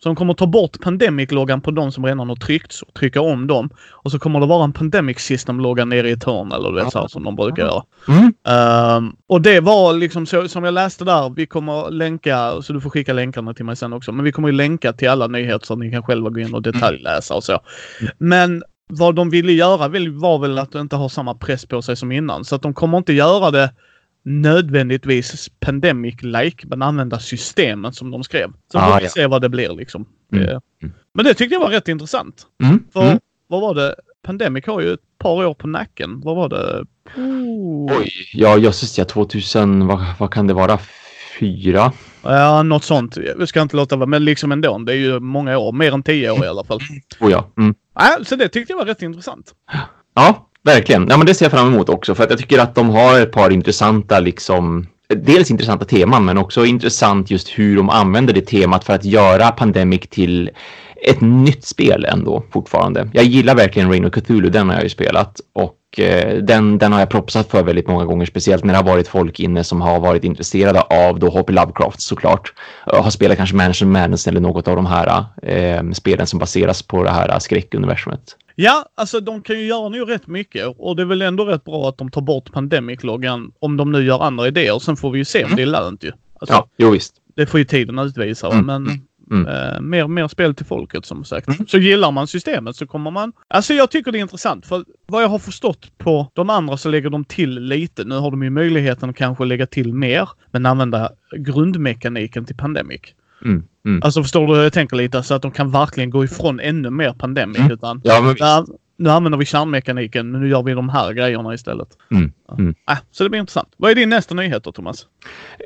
Så de kommer ta bort Pandemic-loggan på de som redan har tryckts och trycka om dem. Och så kommer det vara en Pandemic System-logga nere i ett hörn eller du vet så här, som de brukar göra. Mm. Um, och det var liksom så som jag läste där. Vi kommer länka, så du får skicka länkarna till mig sen också. Men vi kommer ju länka till alla nyheter så att ni kan själva gå in och detaljläsa och så. Men vad de ville göra var väl att inte ha samma press på sig som innan. Så att de kommer inte göra det nödvändigtvis pandemic-like, men använda systemen som de skrev. Så ah, får vi ja. se vad det blir liksom. Mm. Mm. Men det tyckte jag var rätt intressant. Mm. För mm. vad var det? Pandemic har ju ett par år på nacken. Vad var det? Oh. Oj, ja jösses ja, 2000, vad, vad kan det vara? Fyra? Ja, något sånt. Vi ska inte låta vara, men liksom ändå. Det är ju många år. Mer än tio år i alla fall. Oh ja. Mm. Ja, så det tyckte jag var rätt intressant. Ja, Verkligen. Ja, men det ser jag fram emot också för att jag tycker att de har ett par intressanta liksom dels intressanta teman men också intressant just hur de använder det temat för att göra Pandemic till ett nytt spel ändå fortfarande. Jag gillar verkligen Reign of Cthulhu, den har jag ju spelat och den, den har jag propsat för väldigt många gånger, speciellt när det har varit folk inne som har varit intresserade av då H.P. Lovecraft såklart. Har spelat kanske Mansion Madness eller något av de här eh, spelen som baseras på det här skräckuniversumet. Ja, alltså de kan ju göra nu rätt mycket och det är väl ändå rätt bra att de tar bort Pandemic-loggan om de nu gör andra idéer. Sen får vi ju se om mm. det är lönt ju. Alltså, ja, jo visst. Det får ju tiden utvisa, mm. men mm. Eh, mer, mer spel till folket som sagt. Mm. Så gillar man systemet så kommer man... Alltså jag tycker det är intressant för vad jag har förstått på de andra så lägger de till lite. Nu har de ju möjligheten att kanske lägga till mer, men använda grundmekaniken till Pandemic. Mm, mm. Alltså förstår du hur jag tänker lite? Så att de kan verkligen gå ifrån ännu mer pandemic. Mm. Utan ja, men... där, nu använder vi kärnmekaniken, men nu gör vi de här grejerna istället. Mm. Mm. Äh, så det blir intressant. Vad är din nästa nyhet då, Thomas?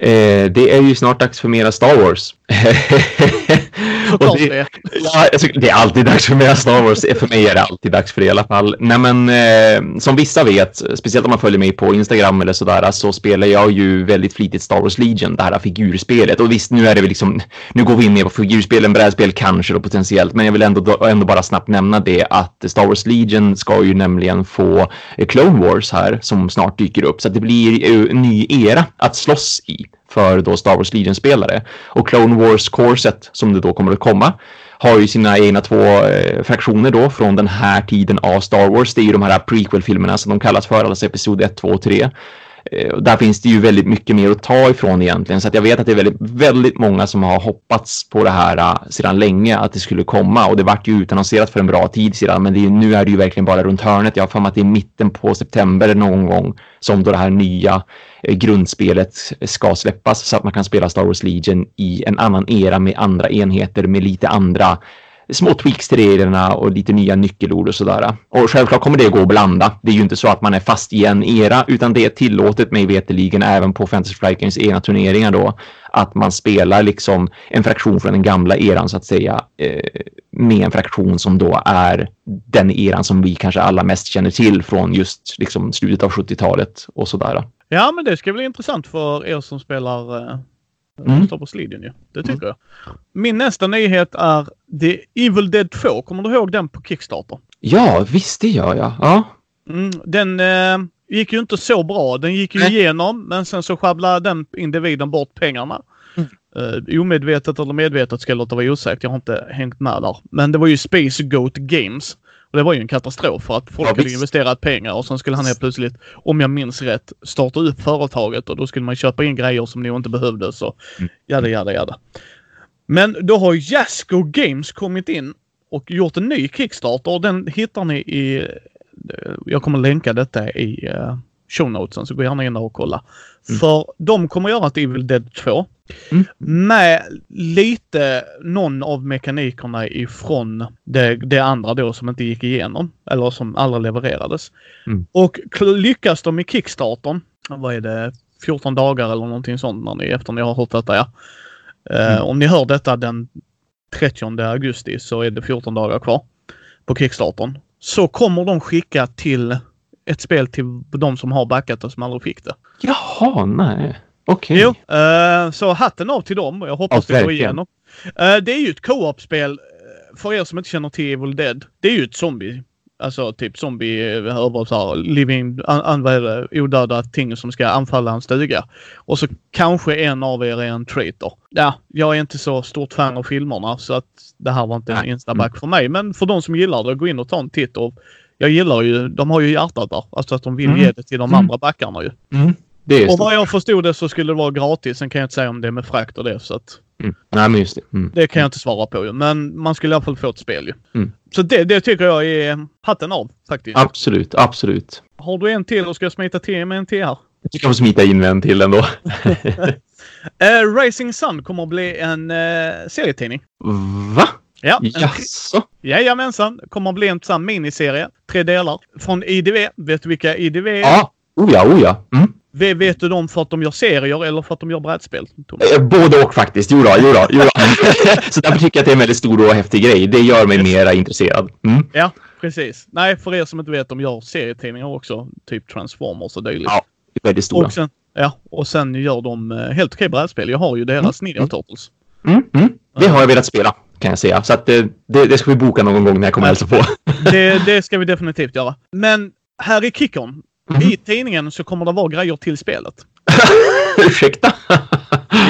Eh, det är ju snart dags för mera Star Wars. (laughs) och det, ja, det är alltid dags för mera Star Wars. För mig är det alltid dags för det i alla fall. Nej, men eh, som vissa vet, speciellt om man följer mig på Instagram eller sådär, så spelar jag ju väldigt flitigt Star Wars Legion, det här figurspelet. Och visst, nu är det väl liksom, nu går vi in mer på figurspelen, brädspel kanske då potentiellt, men jag vill ändå, ändå bara snabbt nämna det att Star Wars Legion ska ju nämligen få Clone Wars här som snart dyker upp, så att det blir en ny era att slåss i för då Star Wars Legion-spelare. Och Clone Wars-corset som det då kommer att komma har ju sina egna två eh, fraktioner då från den här tiden av Star Wars. Det är ju de här prequel-filmerna som de kallas för, alltså episod 1, 2 och 3. Eh, där finns det ju väldigt mycket mer att ta ifrån egentligen. Så att jag vet att det är väldigt, väldigt många som har hoppats på det här eh, sedan länge att det skulle komma. Och det vart ju utannonserat för en bra tid sedan. Men är, nu är det ju verkligen bara runt hörnet. Jag har för mig att det är mitten på september någon gång som då det här nya Eh, grundspelet ska släppas. Så att man kan spela Star Wars Legion i en annan era med andra enheter med lite andra små tweaks till reglerna och lite nya nyckelord och sådär. Och självklart kommer det gå att blanda. Det är ju inte så att man är fast i en era utan det är tillåtet mig veterligen även på Fantasy Flight Games egna turneringar då att man spelar liksom en fraktion från den gamla eran så att säga eh, med en fraktion som då är den eran som vi kanske alla mest känner till från just liksom slutet av 70-talet och sådär. Ja, men det ska bli intressant för er som spelar eh, Mm. Star Wars-linjen ju. Det tycker mm. jag. Min nästa nyhet är The Evil Dead 2. Kommer du ihåg den på Kickstarter? Ja, visst det gör jag. Ja. Mm, den eh, gick ju inte så bra. Den gick ju Nej. igenom men sen så sjabblade den individen bort pengarna. Mm. Uh, omedvetet eller medvetet ska jag låta vara osagt. Jag har inte hängt med där. Men det var ju Space Goat Games. Det var ju en katastrof för att folk ja, hade investerat pengar och sen skulle han helt plötsligt, om jag minns rätt, starta upp företaget och då skulle man köpa in grejer som nog inte behövdes och mm. jada jada jada. Men då har Jasco Games kommit in och gjort en ny Kickstarter och den hittar ni i... Jag kommer länka detta i uh, show notesen så gå gärna in där och kolla. Mm. För de kommer göra ett Evil Dead 2. Mm. Med lite någon av mekanikerna ifrån det, det, andra då som inte gick igenom. Eller som aldrig levererades. Mm. Och lyckas de i Kickstarten, vad är det, 14 dagar eller någonting sånt när ni, efter ni har hört detta ja. Uh. Om ni hör detta den 30 augusti så är det 14 dagar kvar på Kickstarten. Så kommer de skicka till ett spel till de som har backat och som aldrig fick det. Jaha, nej. Okej. Okay. Uh, så hatten av till dem. Jag hoppas ja, det går igenom. Uh, det är ju ett co-op-spel. Eh, för er som inte känner till Evil Dead. Det är ju ett zombie. Alltså typ zombie över så här, living, använder odöda ting som ska anfalla en stuga. Och så kanske en av er är en traitor. Ja, jag är inte så stort fan av filmerna så att det här var inte en instaback mm. för mig. Men för de som gillar det, gå in och ta en titt och jag gillar ju, de har ju hjärtat där. Alltså att de vill mm. ge det till de mm. andra backarna ju. Mm. och vad jag förstod det så skulle det vara gratis. Sen kan jag inte säga om det är med frakt och det så att... Mm. Nej men just det. Mm. Det kan jag inte svara på ju. Men man skulle i alla fall få ett spel ju. Mm. Så det, det tycker jag är hatten av faktiskt. Absolut, absolut. Har du en till och ska jag smita till med en till här? Jag tycker jag får smita in med en till ändå. uh, (laughs) Racing Sun kommer att bli en uh, serietidning. Va? Ja. Jaså? Jajamensan. Kommer att bli en sån miniserie. Tre delar. Från IDV. Vet du vilka IDV är? Ja. Oh ja, oh ja. Mm. Vet du dem för att de gör serier eller för att de gör brädspel? Eh, både och faktiskt. Jo då, jo då, jo då. (laughs) Så därför tycker jag att det är en väldigt stor och häftig grej. Det gör mig mera intresserad. Mm. Ja, precis. Nej, för er som inte vet, de gör serietidningar också. Typ Transformers och dylikt. Ja, väldigt stora. Och sen, ja, och sen gör de eh, helt okej brädspel. Jag har ju deras mm. Ninja Turtles. Mm. Mm. Det har jag velat spela kan jag säga. Så att det, det, det ska vi boka någon gång när jag kommer hälsa på. (laughs) det, det ska vi definitivt göra. Men här i Kickon, mm. i tidningen så kommer det vara grejer till spelet. (laughs) Ursäkta?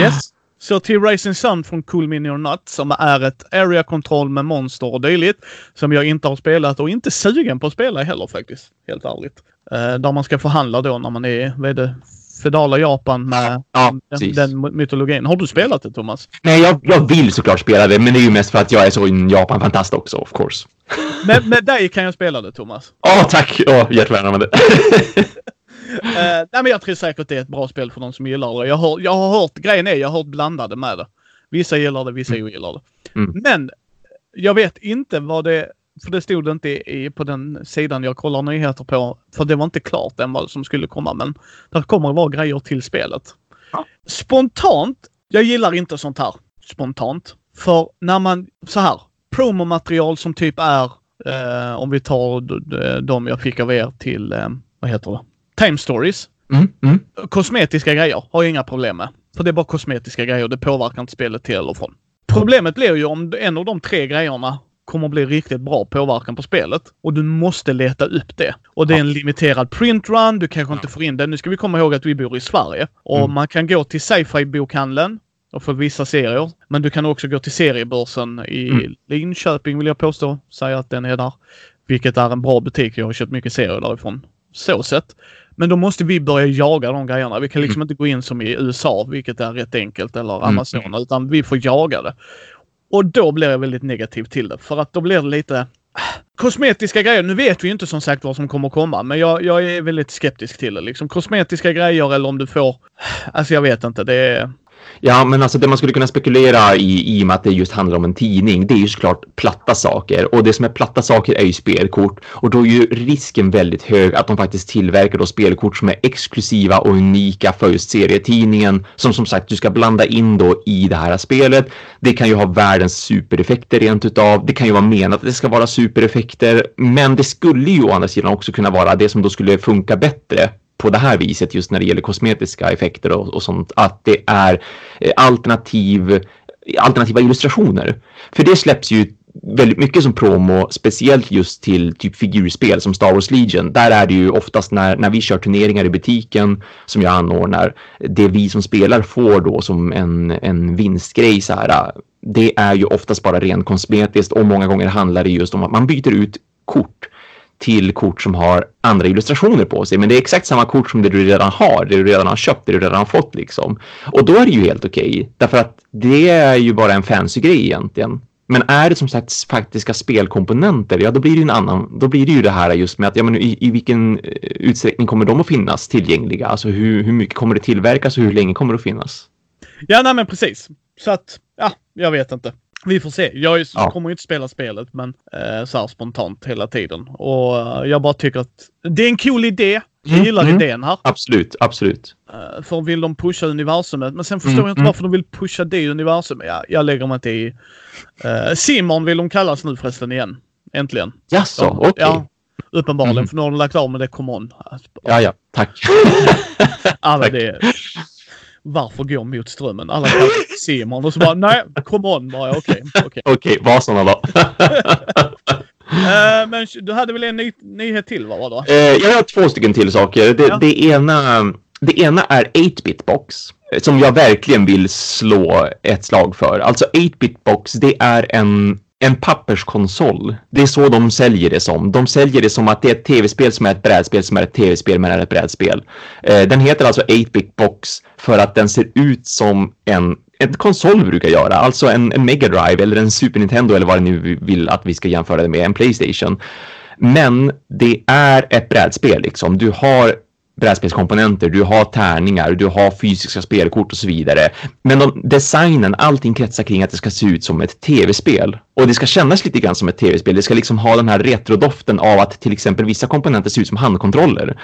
yes. Så till Racing Sun från Cool Mini Nut som är ett area control med monster och dylikt. Som jag inte har spelat och inte sugen på att spela heller faktiskt. Helt ärligt. Uh, där man ska förhandla då när man är, vad är det, fedala Japan med ja, den, den, mytologin. Har du spelat det Thomas? Nej, jag, jag vill såklart spela det, men det är ju mest för att jag är så en Japan-fantast också, of course. Men med dig kan jag spela det, Thomas. Ja, oh, tack! Oh, det. uh, (laughs) nej, men jag tror säkert det är ett bra spel för de som gillar det. Jag har, jag har hört, grejen är, jag har hört blandade med det. Vissa gillar det, vissa mm. ogillar det. Mm. Men jag vet inte vad det för det stod inte i, på den sidan jag kollar nyheter på. För det var inte klart än vad som skulle komma. Men det kommer att vara grejer till spelet. Ja. Spontant, jag gillar inte sånt här spontant. För när man, så här, promomaterial som typ är, eh, om vi tar de jag fick av er till, eh, vad heter det? Time Stories. Mm, mm. Kosmetiska grejer har jag inga problem med. För det är bara kosmetiska grejer. Det påverkar inte spelet till eller från. Problemet blir ju om en av de tre grejerna kommer bli riktigt bra påverkan på spelet. Och du måste leta upp det. Och det är en limiterad printrun. Du kanske inte får in den. Nu ska vi komma ihåg att vi bor i Sverige. Och mm. man kan gå till sci-fi bokhandeln och få vissa serier. Men du kan också gå till seriebörsen i mm. Linköping vill jag påstå. Säga att den är där. Vilket är en bra butik. Jag har köpt mycket serier därifrån. Så sett. Men då måste vi börja jaga de grejerna. Vi kan liksom mm. inte gå in som i USA, vilket är rätt enkelt, eller mm. Amazon, mm. utan vi får jaga det. Och då blir jag väldigt negativ till det. För att då blir det lite äh, kosmetiska grejer. Nu vet vi inte som sagt vad som kommer komma, men jag, jag är väldigt skeptisk till det. Liksom kosmetiska grejer eller om du får... Äh, alltså jag vet inte. Det är... Ja, men alltså det man skulle kunna spekulera i, i och med att det just handlar om en tidning, det är ju såklart platta saker. Och det som är platta saker är ju spelkort. Och då är ju risken väldigt hög att de faktiskt tillverkar då spelkort som är exklusiva och unika för just serietidningen. Som som sagt du ska blanda in då i det här spelet. Det kan ju ha världens supereffekter rent utav. Det kan ju vara menat att det ska vara supereffekter. Men det skulle ju å andra sidan också kunna vara det som då skulle funka bättre på det här viset just när det gäller kosmetiska effekter och, och sånt, att det är eh, alternativ, alternativa illustrationer. För det släpps ju väldigt mycket som promo, speciellt just till typ figurspel som Star Wars Legion. Där är det ju oftast när, när vi kör turneringar i butiken som jag anordnar, det vi som spelar får då som en, en vinstgrej så här. Det är ju oftast bara rent kosmetiskt och många gånger handlar det just om att man byter ut kort till kort som har andra illustrationer på sig. Men det är exakt samma kort som det du redan har, det du redan har köpt, det du redan har fått liksom. Och då är det ju helt okej, okay, därför att det är ju bara en fancy grej egentligen. Men är det som sagt faktiska spelkomponenter, ja då blir det en annan, då blir det ju det här just med att ja, men i, i vilken eh, utsträckning kommer de att finnas tillgängliga? Alltså hur, hur mycket kommer det tillverkas och hur länge kommer det att finnas? Ja, nej men precis. Så att, ja, jag vet inte. Vi får se. Jag ja. kommer inte spela spelet, men eh, så här spontant hela tiden. Och eh, jag bara tycker att det är en cool idé. Jag mm, gillar mm. idén här. Absolut, absolut. Uh, för vill de pusha universumet. Men sen förstår mm, jag inte mm. varför de vill pusha det universumet. Ja, jag lägger mig inte i. Uh, Simon vill de kallas nu förresten igen. Äntligen. Jaså, okej. Okay. Ja, uppenbarligen. Mm. För nu har de lagt av med det Come On. Ja, ja. Tack. (laughs) ja, men det varför gå mot strömmen? Alla kallar Simon och så bara nej, come on bara. Okej, okay, okej. Okay. Okej, okay, var sådana då. uh, (laughs) men du hade väl en ny nyhet till? Vad var det? Uh, jag har två stycken till saker. Det, ja. det, ena, det ena är 8-bit box som jag verkligen vill slå ett slag för. Alltså 8-bit box, det är en en papperskonsol. Det är så de säljer det som. De säljer det som att det är ett tv-spel som är ett brädspel som är ett tv-spel men är ett brädspel. Eh, den heter alltså 8-bit box för att den ser ut som en en konsol brukar göra, alltså en, en Mega Drive eller en Super Nintendo eller vad det nu vill att vi ska jämföra det med, en Playstation. Men det är ett brädspel liksom. Du har brädspelskomponenter, du har tärningar, du har fysiska spelkort och så vidare. Men de, designen, allting kretsar kring att det ska se ut som ett tv-spel. Och det ska kännas lite grann som ett tv-spel. Det ska liksom ha den här retrodoften av att till exempel vissa komponenter ser ut som handkontroller.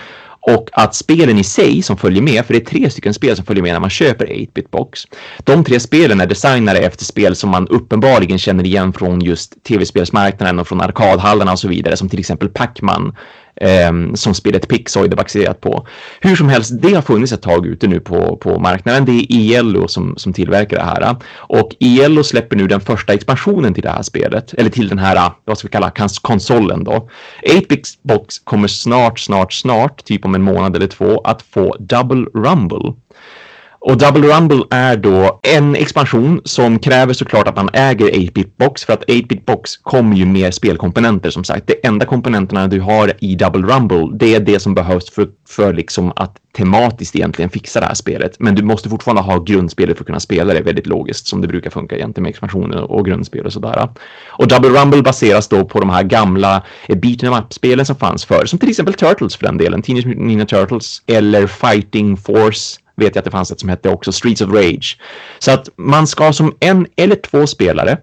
Och att spelen i sig som följer med, för det är tre stycken spel som följer med när man köper 8-bit box. De tre spelen är designade efter spel som man uppenbarligen känner igen från just tv-spelsmarknaden och från arkadhallarna och så vidare, som till exempel Pac-Man ehm, som spelet Pixoid är baserat på. Hur som helst, det har funnits ett tag ute nu på, på marknaden. Det är ILO som, som tillverkar det här. Och ILO släpper nu den första expansionen till det här spelet, eller till den här, vad ska vi kalla konsolen då. 8-bit box kommer snart, snart, snart, typ om en månad eller två, att få Double Rumble. Och Double Rumble är då en expansion som kräver såklart att man äger 8-bit box för att 8-bit box kommer ju med spelkomponenter som sagt. De enda komponenterna du har i Double Rumble, det är det som behövs för, för liksom att tematiskt egentligen fixa det här spelet. Men du måste fortfarande ha grundspelet för att kunna spela det väldigt logiskt som det brukar funka egentligen med expansioner och grundspel och sådär. Och Double Rumble baseras då på de här gamla beaten beat'em up-spelen som fanns förr, som till exempel Turtles för den delen, Teenage Mutant Ninja Turtles eller Fighting Force vet jag att det fanns ett som hette också Streets of Rage. Så att man ska som en eller två spelare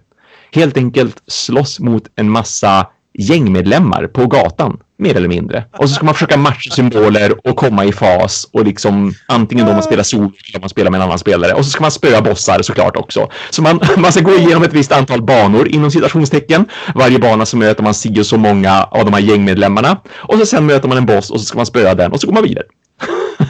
helt enkelt slåss mot en massa gängmedlemmar på gatan, mer eller mindre. Och så ska man försöka matcha symboler och komma i fas och liksom antingen då man spelar sol eller man spelar med en annan spelare. Och så ska man spöa bossar såklart också. Så man, (laughs) man ska gå igenom ett visst antal banor inom citationstecken. Varje bana så möter man si och så många av de här gängmedlemmarna. Och så sen möter man en boss och så ska man spöa den och så går man vidare.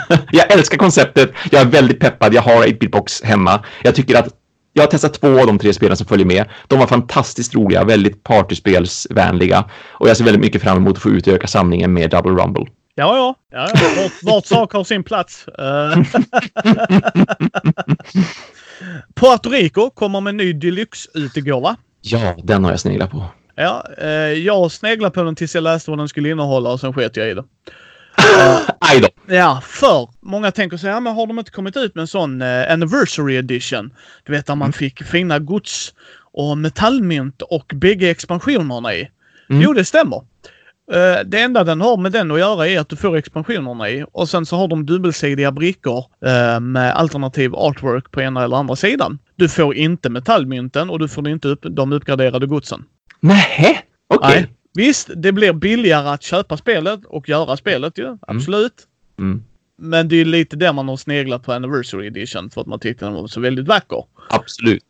(laughs) jag älskar konceptet. Jag är väldigt peppad. Jag har 8-bit-box hemma. Jag tycker att jag har testat två av de tre spelen som följer med. De var fantastiskt roliga, väldigt partyspelsvänliga. Och jag ser väldigt mycket fram emot att få utöka samlingen med Double Rumble. Ja, ja. ja, ja. Vart, vart sak har sin plats. Uh. (laughs) Puerto Rico kommer med en ny deluxe-utgåva. Ja, den har jag sneglat på. Ja, eh, jag sneglade på den tills jag läste vad den skulle innehålla och sen sket jag i det. Aj då. Ja, för många tänker så här, men har de inte kommit ut med en sån uh, anniversary edition? Du vet där man mm. fick fina gods och metallmynt och bägge expansionerna i. Mm. Jo, det stämmer. Uh, det enda den har med den att göra är att du får expansionerna i och sen så har de dubbelsidiga brickor uh, med alternativ artwork på ena eller andra sidan. Du får inte metallmynten och du får inte upp de uppgraderade godsen. Nej, okej. Okay. Visst, det blir billigare att köpa spelet och göra spelet ju. Mm. Absolut. Mm. Men det är lite det man har sneglat på Anniversary Edition för att man tyckte den var så väldigt vacker. Absolut.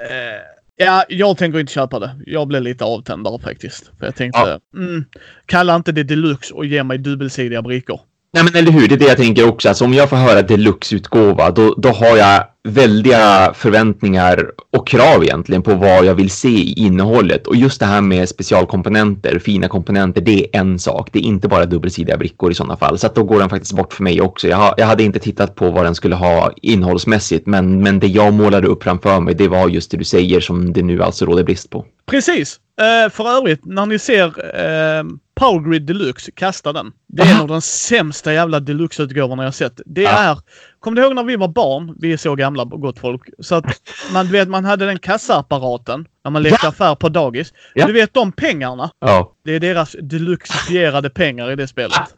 Eh, ja, jag tänker inte köpa det. Jag blev lite avtändare faktiskt. För jag tänkte, ja. mm, kalla inte det deluxe och ge mig dubbelsidiga brickor. Nej men eller hur, det är det jag tänker också. Alltså om jag får höra deluxe-utgåva då, då har jag väldiga förväntningar och krav egentligen på vad jag vill se i innehållet. Och just det här med specialkomponenter, fina komponenter, det är en sak. Det är inte bara dubbelsidiga brickor i sådana fall. Så att då går den faktiskt bort för mig också. Jag, jag hade inte tittat på vad den skulle ha innehållsmässigt, men, men det jag målade upp framför mig, det var just det du säger som det nu alltså råder brist på. Precis. Uh, för övrigt, när ni ser uh, Power Grid Deluxe, kasta den. Det är en av de sämsta jävla deluxe-utgåvorna jag sett. Det ja. är... Kommer du ihåg när vi var barn? Vi är så gamla, gott folk. Så att man vet, man hade den kassaapparaten när man lekte ja. affär på dagis. Ja. Du vet de pengarna? Ja. Det är deras deluxifierade pengar i det spelet. (laughs)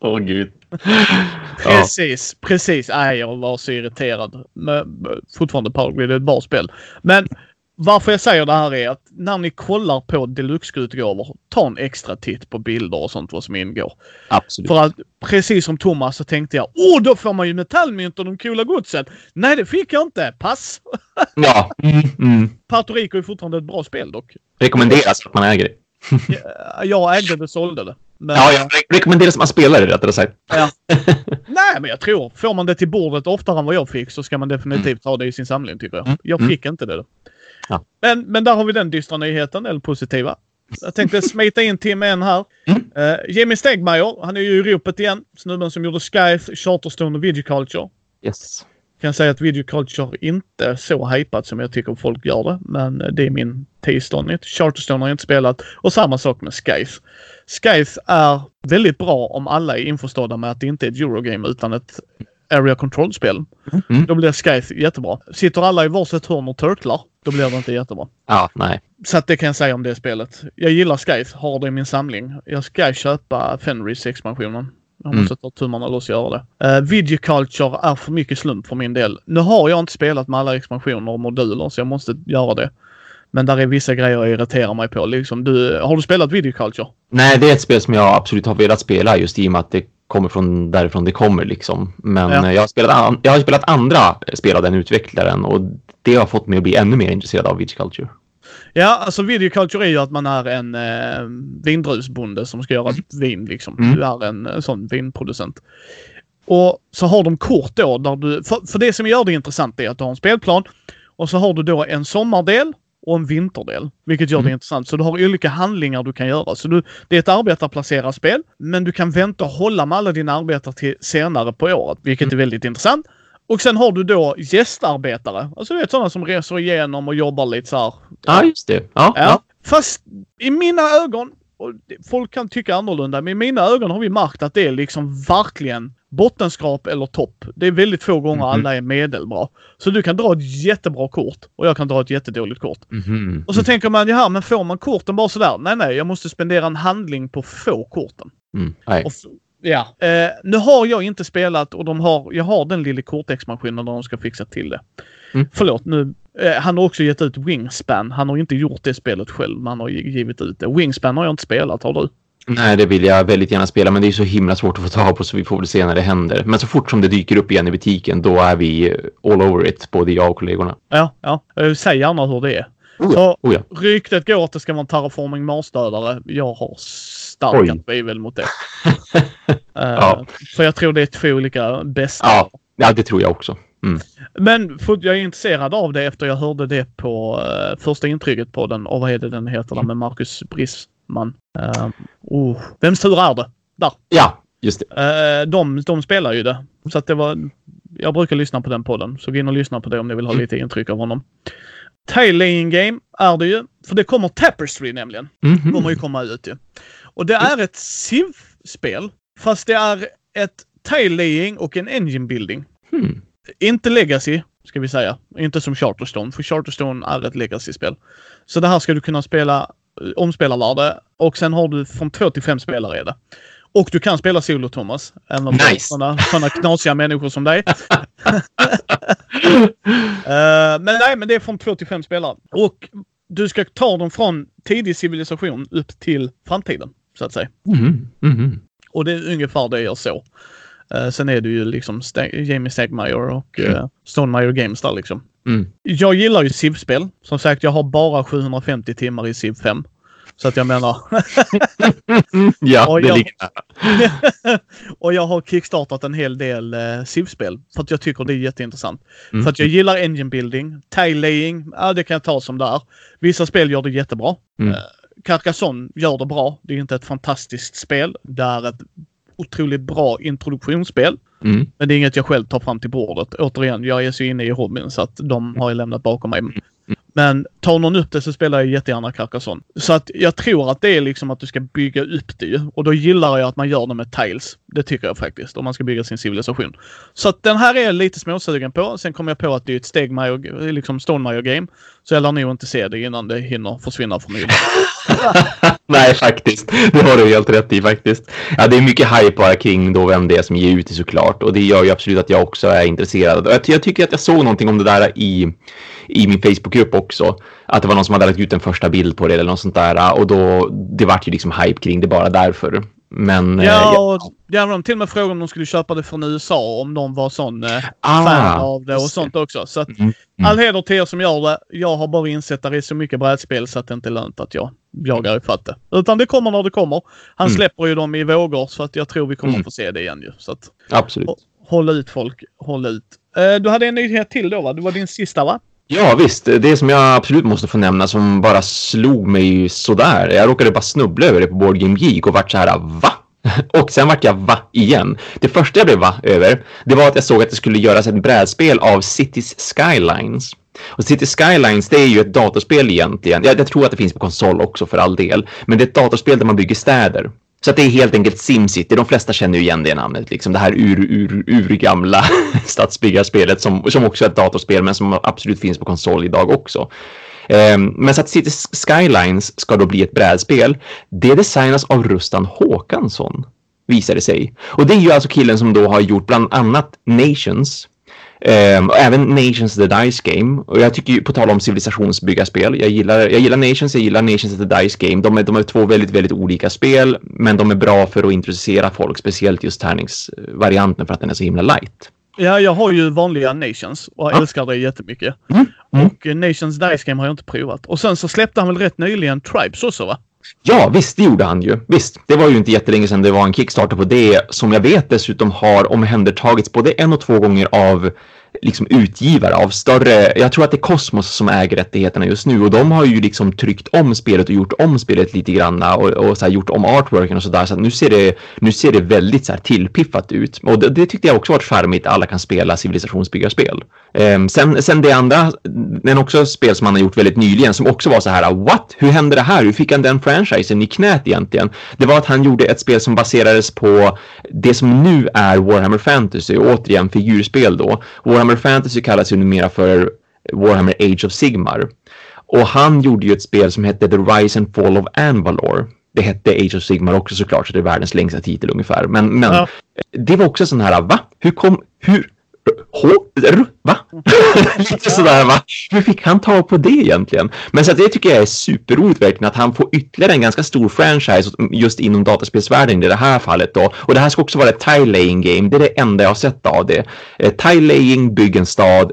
Åh oh, gud. (laughs) precis, precis. Nej, jag var så irriterad. Men, fortfarande Power Grid är ett bra spel. Men varför jag säger det här är att när ni kollar på deluxe-utgåvor, ta en extra titt på bilder och sånt vad som ingår. Absolut. För att precis som Thomas så tänkte jag, åh då får man ju metallmynt och de coola godsen. Nej det fick jag inte, pass! ja. Mm, mm. Puerto Rico är fortfarande ett bra spel dock. Rekommenderas att man äger det. jag ägde det, sålde det. Men... Ja, jag rekommenderar att man spelar det rättare sagt. Ja. (laughs) Nej, men jag tror, får man det till bordet oftare än vad jag fick så ska man definitivt mm. ha det i sin samling tycker jag. Jag mm. fick inte det. Då. Ja. Men, men där har vi den dystra nyheten, eller positiva. Jag tänkte (laughs) smita in till med en här. Mm. Uh, Jimmy Stegmaier, han är ju i ropet igen. Snubben som gjorde Skype, Charterstone och Videoculture. Yes. Kan säga att Videoculture inte är så hypat som jag tycker folk gör det. Men det är min it. Charterstone har jag inte spelat. Och samma sak med Skype. Skype är väldigt bra om alla är införstådda med att det inte är ett Eurogame utan ett Area Control-spel. Mm. Då blir Skype jättebra. Sitter alla i varsitt hörn och turtlar, då blir det inte jättebra. Ja, nej. Så att det kan jag säga om det spelet. Jag gillar Skype, har det i min samling. Jag ska köpa Fenris-expansionen. Jag måste mm. ta tummarna loss och göra det. Uh, Videoculture är för mycket slump för min del. Nu har jag inte spelat med alla expansioner och moduler så jag måste göra det. Men där är vissa grejer jag irriterar mig på. Liksom, du, har du spelat Videoculture? Nej, det är ett spel som jag absolut har velat spela just i och med att det kommer från därifrån det kommer liksom. Men ja. jag, har spelat jag har spelat andra spel av den utvecklaren och det har fått mig att bli ännu mer intresserad av Videoculture. Ja, alltså videoculture är ju att man är en eh, vindrusbonde som ska göra mm. vin liksom. Mm. Du är en, en sån vinproducent. Och så har de kort då där du, för, för det som gör det intressant är att du har en spelplan och så har du då en sommardel och en vinterdel. Vilket gör mm. det intressant. Så du har olika handlingar du kan göra. Så du, det är ett arbetarplacerarspel, men du kan vänta och hålla med alla dina arbetare till senare på året, vilket mm. är väldigt intressant. Och sen har du då gästarbetare. Alltså du vet sådana som reser igenom och jobbar lite så här. Ja, just det. Ja, ja. ja. Fast i mina ögon, och folk kan tycka annorlunda, men i mina ögon har vi märkt att det är liksom verkligen bottenskrap eller topp. Det är väldigt få gånger mm. alla är medelbra. Så du kan dra ett jättebra kort och jag kan dra ett jättedåligt kort. Mm. Och så tänker man, ja men får man korten bara sådär? Nej, nej, jag måste spendera en handling på få korten. Mm. Ja. Eh, nu har jag inte spelat och de har, jag har den lilla kortexpansionen där de ska fixa till det. Mm. Förlåt, nu, eh, han har också gett ut Wingspan. Han har inte gjort det spelet själv, men han har givit ut det. Wingspan har jag inte spelat, har du? Nej, det vill jag väldigt gärna spela, men det är så himla svårt att få tag på så vi får väl se när det händer. Men så fort som det dyker upp igen i butiken, då är vi all over it, både jag och kollegorna. Ja, ja. Säg gärna hur det är. Oh ja, oh ja. Ryktet går att det ska vara en terraforming Mars-dödare. Jag har starka tvivel mot det. uh, (laughs) ja. För jag tror det är två olika bästa. Ja, ja det tror jag också. Mm. Men jag är intresserad av det efter jag hörde det på uh, första intrycket på den. Och vad är det den heter mm. med Marcus Briss? man. Uh, oh. Vems tur är det? Där. Ja, just det. Uh, de, de spelar ju det. Så att det var... Jag brukar lyssna på den podden. Så gå in och lyssna på det om ni vill ha mm. lite intryck av honom. Tail Laying Game är det ju. För det kommer Tapestry nämligen. Mm -hmm. kommer ju komma ut ju. Och det är ett Civ-spel. Fast det är ett tile laying och en engine building. Hmm. Inte legacy, ska vi säga. Inte som Charterstone, för Charterstone är ett legacy-spel. Så det här ska du kunna spela omspelarvärde och sen har du från två till fem spelare är det. Och du kan spela solo Thomas. En av Nice. sådana, sådana knasiga människor som dig. (laughs) (laughs) Eh, men nej, men det är från två till fem spelare. Och du ska ta dem från tidig civilisation upp till framtiden, så att säga. Mhm, mhm. Och det är ungefär det jag såg. Uh, sen är det ju liksom Sta- Jamie Stegmaier och uh, Stonemaier Games där liksom. Mm. Jag gillar ju Civ-spel. Som sagt, jag har bara 750 timmar i Civ 5. Så att jag menar... (laughs) Ja, Och det jag- ligger nära. (laughs) och jag har kickstartat en hel del uh, Civ-spel. För att jag tycker det är jätteintressant. Mm. För att jag gillar engine building, tile laying, ja det kan jag ta som det är. Vissa spel gör det jättebra. Mm. Eh, Carcassonne gör det bra. Det är inte ett fantastiskt spel. Det är ett otroligt bra introduktionsspel. Mm. Men det är inget jag själv tar fram till bordet. Återigen, jag är så inne i hobbyn så att de har jag lämnat bakom mig. Men tar någon upp det så spelar jag jättegärna Carcassonne. Så att jag tror att det är liksom att du ska bygga upp det ju. Och då gillar jag att man gör det med tiles. Det tycker jag faktiskt. Om man ska bygga sin civilisation. Så att den här är jag lite småsugen på. Sen kom jag på att det är ett Stegmaier, liksom Stonemaier game. Så jag lär nog inte se det innan det hinner försvinna förmodligen. (laughs) Nej, faktiskt. Det har du helt rätt i faktiskt. Ja, det är mycket hype bara kring då vem det är som ger ut det såklart. Och det gör ju absolut att jag också är intresserad. Och jag, jag tycker att jag såg någonting om det där i, i min Facebookgrupp också. Att det var någon som hade lagt ut en första bild på det eller något sånt där. Och då, det vart ju liksom hype kring det bara därför. Men... eh, Ja, och ja, de till och med frågade om de skulle köpa det från USA. Om de var sån eh, Ah, fan av det och det. sånt också. Så att Mm, mm. all heder till er som gör det. Jag har bara insett att det är så mycket brädspel så att det inte är lönt att jag jagar ifatt det. Utan det kommer när det kommer. Han Mm. släpper ju dem i vågor så att jag tror vi kommer Mm. få se det igen ju. Så att Absolut. håll ut folk, håll ut. Eh, du hade en nyhet till då va? Det var din sista va? Ja, visst. Det som jag absolut måste få nämna som bara slog mig sådär. Jag råkade bara snubbla över det på Board Game Geek och vart så här, va? (laughs) Och sen vart jag va igen. Det första jag blev va över, det var att jag såg att det skulle göras ett brädspel av Cities Skylines. Och Cities Skylines, det är ju ett datorspel egentligen. Jag, jag tror att det finns på konsol också för all del. Men det är ett datorspel där man bygger städer. Så att det är helt enkelt SimCity. De flesta känner ju igen det namnet. Liksom det här ur, ur, urgamla (laughs) stadsbyggarspelet som, som också är ett datorspel men som absolut finns på konsol idag också. Um, Men så att City Skylines ska då bli ett brädspel. Det designas av Rustan Håkansson, visar det sig. Och det är ju alltså killen som då har gjort bland annat Nations och även Nations the Dice Game. Och jag tycker ju, på tal om civilisationsbyggarspel, jag gillar, jag gillar Nations, jag gillar Nations the Dice Game. De är, de är två väldigt, väldigt olika spel, men de är bra för att introducera folk, speciellt just tärningsvarianten för att den är så himla light. Ja, jag har ju vanliga Nations och jag Ja. älskar det jättemycket. Mm, mm. Och Nations Dice Game har jag inte provat. Och sen så släppte han väl rätt nyligen Tribes också va? Ja, visst, det gjorde han ju. Visst, det var ju inte jättelänge sedan det var en Kickstarter på det som jag vet dessutom har omhändertagits både en och två gånger av liksom utgivare av större, jag tror att det är Cosmos som äger rättigheterna just nu och de har ju liksom tryckt om spelet och gjort om spelet lite granna och, och så här gjort om artworken och sådär så att nu ser det, nu ser det väldigt så här tillpiffat ut och det, det tyckte jag också var charmigt, alla kan spela civilisationsbyggarspel. Um, sen, sen det andra, men också spel som han har gjort väldigt nyligen som också var så här, what? Hur hände det här? Hur fick han den franchisen i knät egentligen? Det var att han gjorde ett spel som baserades på det som nu är Warhammer Fantasy, återigen figurspel då. Warhammer Fantasy kallas ju numera för Warhammer Age of Sigmar. Och han gjorde ju ett spel som hette The Rise and Fall of Anvalor. Det hette Age of Sigmar också såklart, så det är världens längsta titel ungefär. Men, men Ja. det var också sån här, va? Hur kom, hur, Va? (laughs) Lite sådär va? Hur fick han ta på det egentligen? Men så att det tycker jag är superroligt verkligen att han får ytterligare en ganska stor franchise just inom dataspelsvärlden i det här fallet då. Och det här ska också vara ett tile laying game. Det är det enda jag har sett av det. Eh, tile laying, bygg en stad.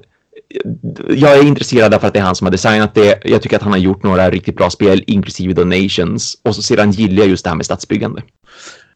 Jag är intresserad därför att det är han som har designat det. Jag tycker att han har gjort några riktigt bra spel, inklusive Donations. Och så sedan gillar jag just det här med stadsbyggande.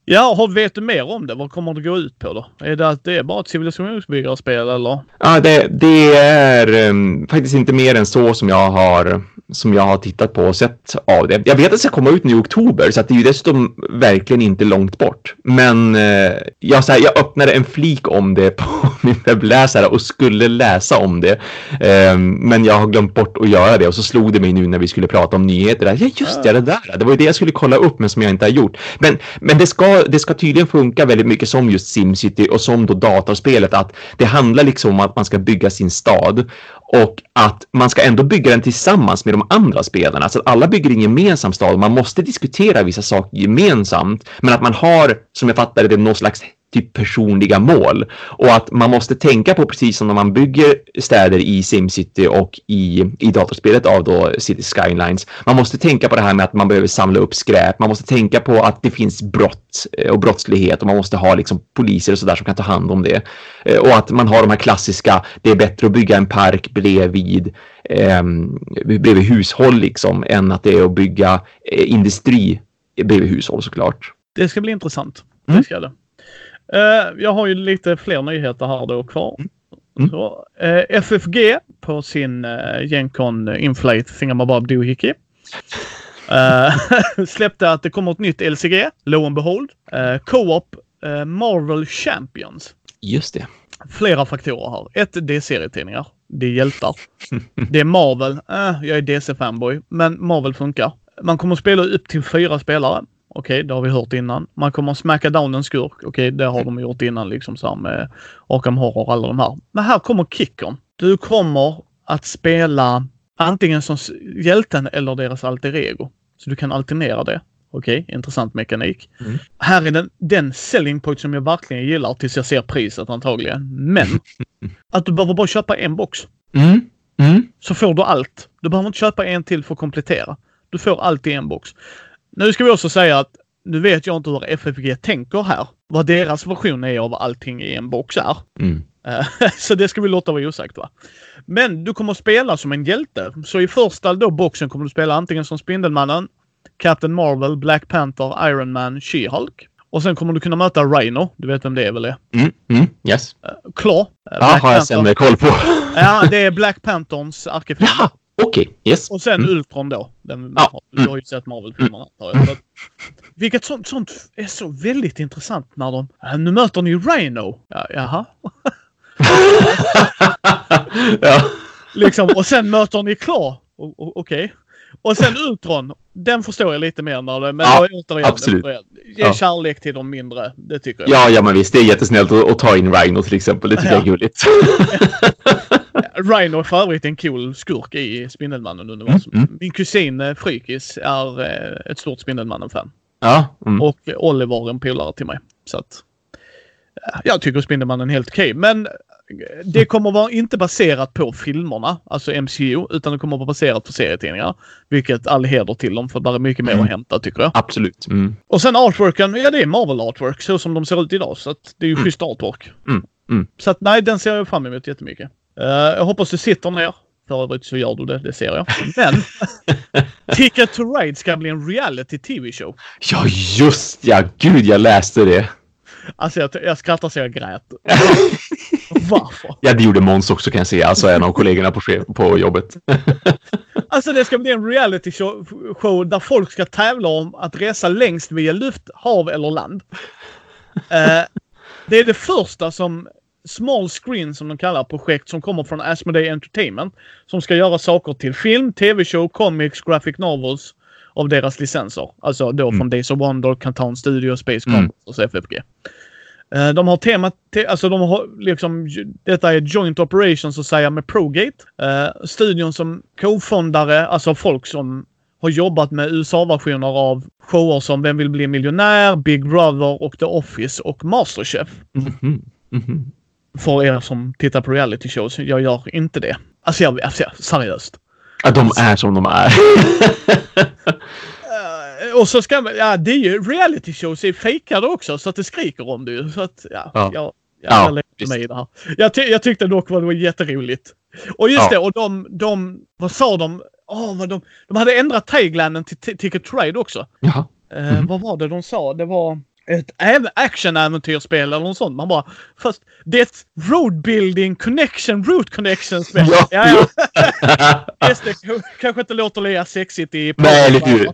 Ja, och vet du mer om det? Vad kommer det gå ut på då? Är det att det är bara ett civilisationsbyggarspel eller? Ja, det, det är um, faktiskt inte mer än så som jag har som jag har tittat på och sett av det. Jag vet att det ska komma ut nu i oktober så att det är ju dessutom verkligen inte långt bort. Men eh, jag, så här, jag öppnade en flik om det på (laughs) min webbläsare och skulle läsa om det. Eh, men jag har glömt bort att göra det och så slog det mig nu när vi skulle prata om nyheter. Ja just ja, det där. Det var ju det jag skulle kolla upp men som jag inte har gjort. Men, men det, ska, det ska tydligen funka väldigt mycket som just SimCity och som då datorspelet att det handlar liksom om att man ska bygga sin stad och att man ska ändå bygga den tillsammans med de andra spelarna. Så att alla bygger en gemensam stad. Man måste diskutera vissa saker gemensamt, men att man har, som jag fattar det, någon slags typ personliga mål och att man måste tänka på precis som när man bygger städer i SimCity och i, i datorspelet av då City Skylines. Man måste tänka på det här med att man behöver samla upp skräp. Man måste tänka på att det finns brott eh, och brottslighet och man måste ha liksom poliser och sådär som kan ta hand om det. Eh, och att man har de här klassiska, det är bättre att bygga en park bredvid eh, bredvid hushåll liksom än att det är att bygga eh, industri bredvid hushåll såklart. Det ska bli intressant. Det ska det. Uh, jag har ju lite fler nyheter här då kvar. Mm. Mm. Så, uh, eh, FFG på sin uh, Gencon Inflate Thingamabob Doohickey. Uh, (laughs) släppte att det kommer ett nytt LCG, Low and Behold. Uh, Co-op uh, Marvel Champions. Just det. Flera faktorer här. Ett, det är serietidningar. Det är hjältar. (laughs) det är Marvel. Uh, jag är DC-fanboy, men Marvel funkar. Man kommer att spela upp till fyra spelare. Okej, okay, det har vi hört innan. Man kommer att smacka down en skurk. Okej, okay, det har de gjort innan liksom så här med Arkham Horror och alla de här. Men här kommer kickern. Du kommer att spela antingen som hjälten eller deras alter ego. Så du kan alternera det. Okej, okay, intressant mekanik. Mm. Här är den, den selling point som jag verkligen gillar tills jag ser priset antagligen. Men (laughs) att du behöver bara köpa en box. Mm. Mm. Så får du allt. Du behöver inte köpa en till för att komplettera. Du får allt i en box. Nu ska vi också säga att nu vet jag inte hur FFG tänker här. Vad deras version är av allting i en box är. Mm. Eh, (laughs) så det ska vi låta vara osagt va. Men du kommer spela som en hjälte. Så i första då boxen kommer du spela antingen som Spindelmannen, Captain Marvel, Black Panther, Iron Man, She-Hulk. Och sen kommer du kunna möta Rhino. Du vet vem det är väl? Är? Mm, mm, yes. Uh, Claw. Ja, har jag sämre koll på. (laughs) ja, det är Black Panthers ärkefiende. Okej, okay, yes. Och sen mm. Ultron då. Den, ja. Du har ju sett Marvel-filmerna. Mm. Vilket sånt, sånt är så väldigt intressant när de... Nu möter ni Rhino. Ja, jaha. (laughs) ja. Liksom, och sen möter ni Claw. Okej. Okay. Och sen Ultron. Den förstår jag lite mer när det... Men ja, återigen, absolut. Ge ja. kärlek till de mindre. Det tycker jag. Ja, ja men visst. Det är jättesnällt att, att ta in Rhino till exempel. Det tycker ja. jag är gulligt. (laughs) Rhino är för övrigt en cool skurk i Spindelmannen-universum. Mm, mm. Min kusin eh, Frykis är eh, ett stort Spindelmannen-fan. Ja. Mm. Och Oliver en polare till mig. Så att, jag tycker Spindelmannen är helt okej. Okay. Men det kommer vara inte baserat på filmerna, alltså MCU, utan det kommer vara baserat på serietidningar. Vilket all heder till dem, för där är mycket mer mm. att hämta tycker jag. Absolut. Mm. Och sen artworken, ja det är Marvel artwork så som de ser ut idag. Så att det är ju mm. schysst artwork. Mm. Mm. Så att nej, den ser jag fram emot jättemycket. Uh, jag hoppas du sitter ner. För övrigt så gör du det, det ser jag. Men (laughs) Ticket to Ride ska bli en reality TV-show. Ja, just ja. Gud, jag läste det. Alltså jag, jag skrattar så jag grät. (laughs) Varför? Ja, det gjorde Måns också kan jag säga. Alltså en av kollegorna på, på jobbet. (laughs) alltså det ska bli en reality show, show där folk ska tävla om att resa längst via luft, hav eller land. Uh, det är det första som small screen som de kallar projekt som kommer från Asmodee Entertainment. Som ska göra saker till film, tv-show, comics, graphic novels av deras licenser. Alltså då mm. från Days of Wonder, Canton Studio, Space mm. Combat och FFG. Uh, de har temat, te alltså de har liksom, detta är joint operations så att säga med Progate. Uh, studion som co-fondare, alltså folk som har jobbat med USA-versioner av shower som Vem vill bli miljonär, Big Brother och The Office och Masterchef. Mm -hmm. Mm -hmm för er som tittar på reality shows. Jag gör inte det. Alltså, jag, alltså seriöst. Ja, de är som de är. uh, och så ska man, ja det är ju reality shows är fejkade också så att det skriker om det ju. Så att ja, ja. jag, jag, ja, lägger mig i det här. Jag, ty jag tyckte dock att det var jätteroligt. Och just ja. det, och de, de, vad sa de? Oh, vad de, de hade ändrat taglinen till Ticket Trade också. Jaha. Mm. Uh, vad var det de sa? Det var ett action-äventyrsspel eller något sånt. Man bara, fast det är ett road building connection, root connection spel. Ja, ja. ja. (laughs) Det kanske inte låter lika sexigt i... Nej, lite hur.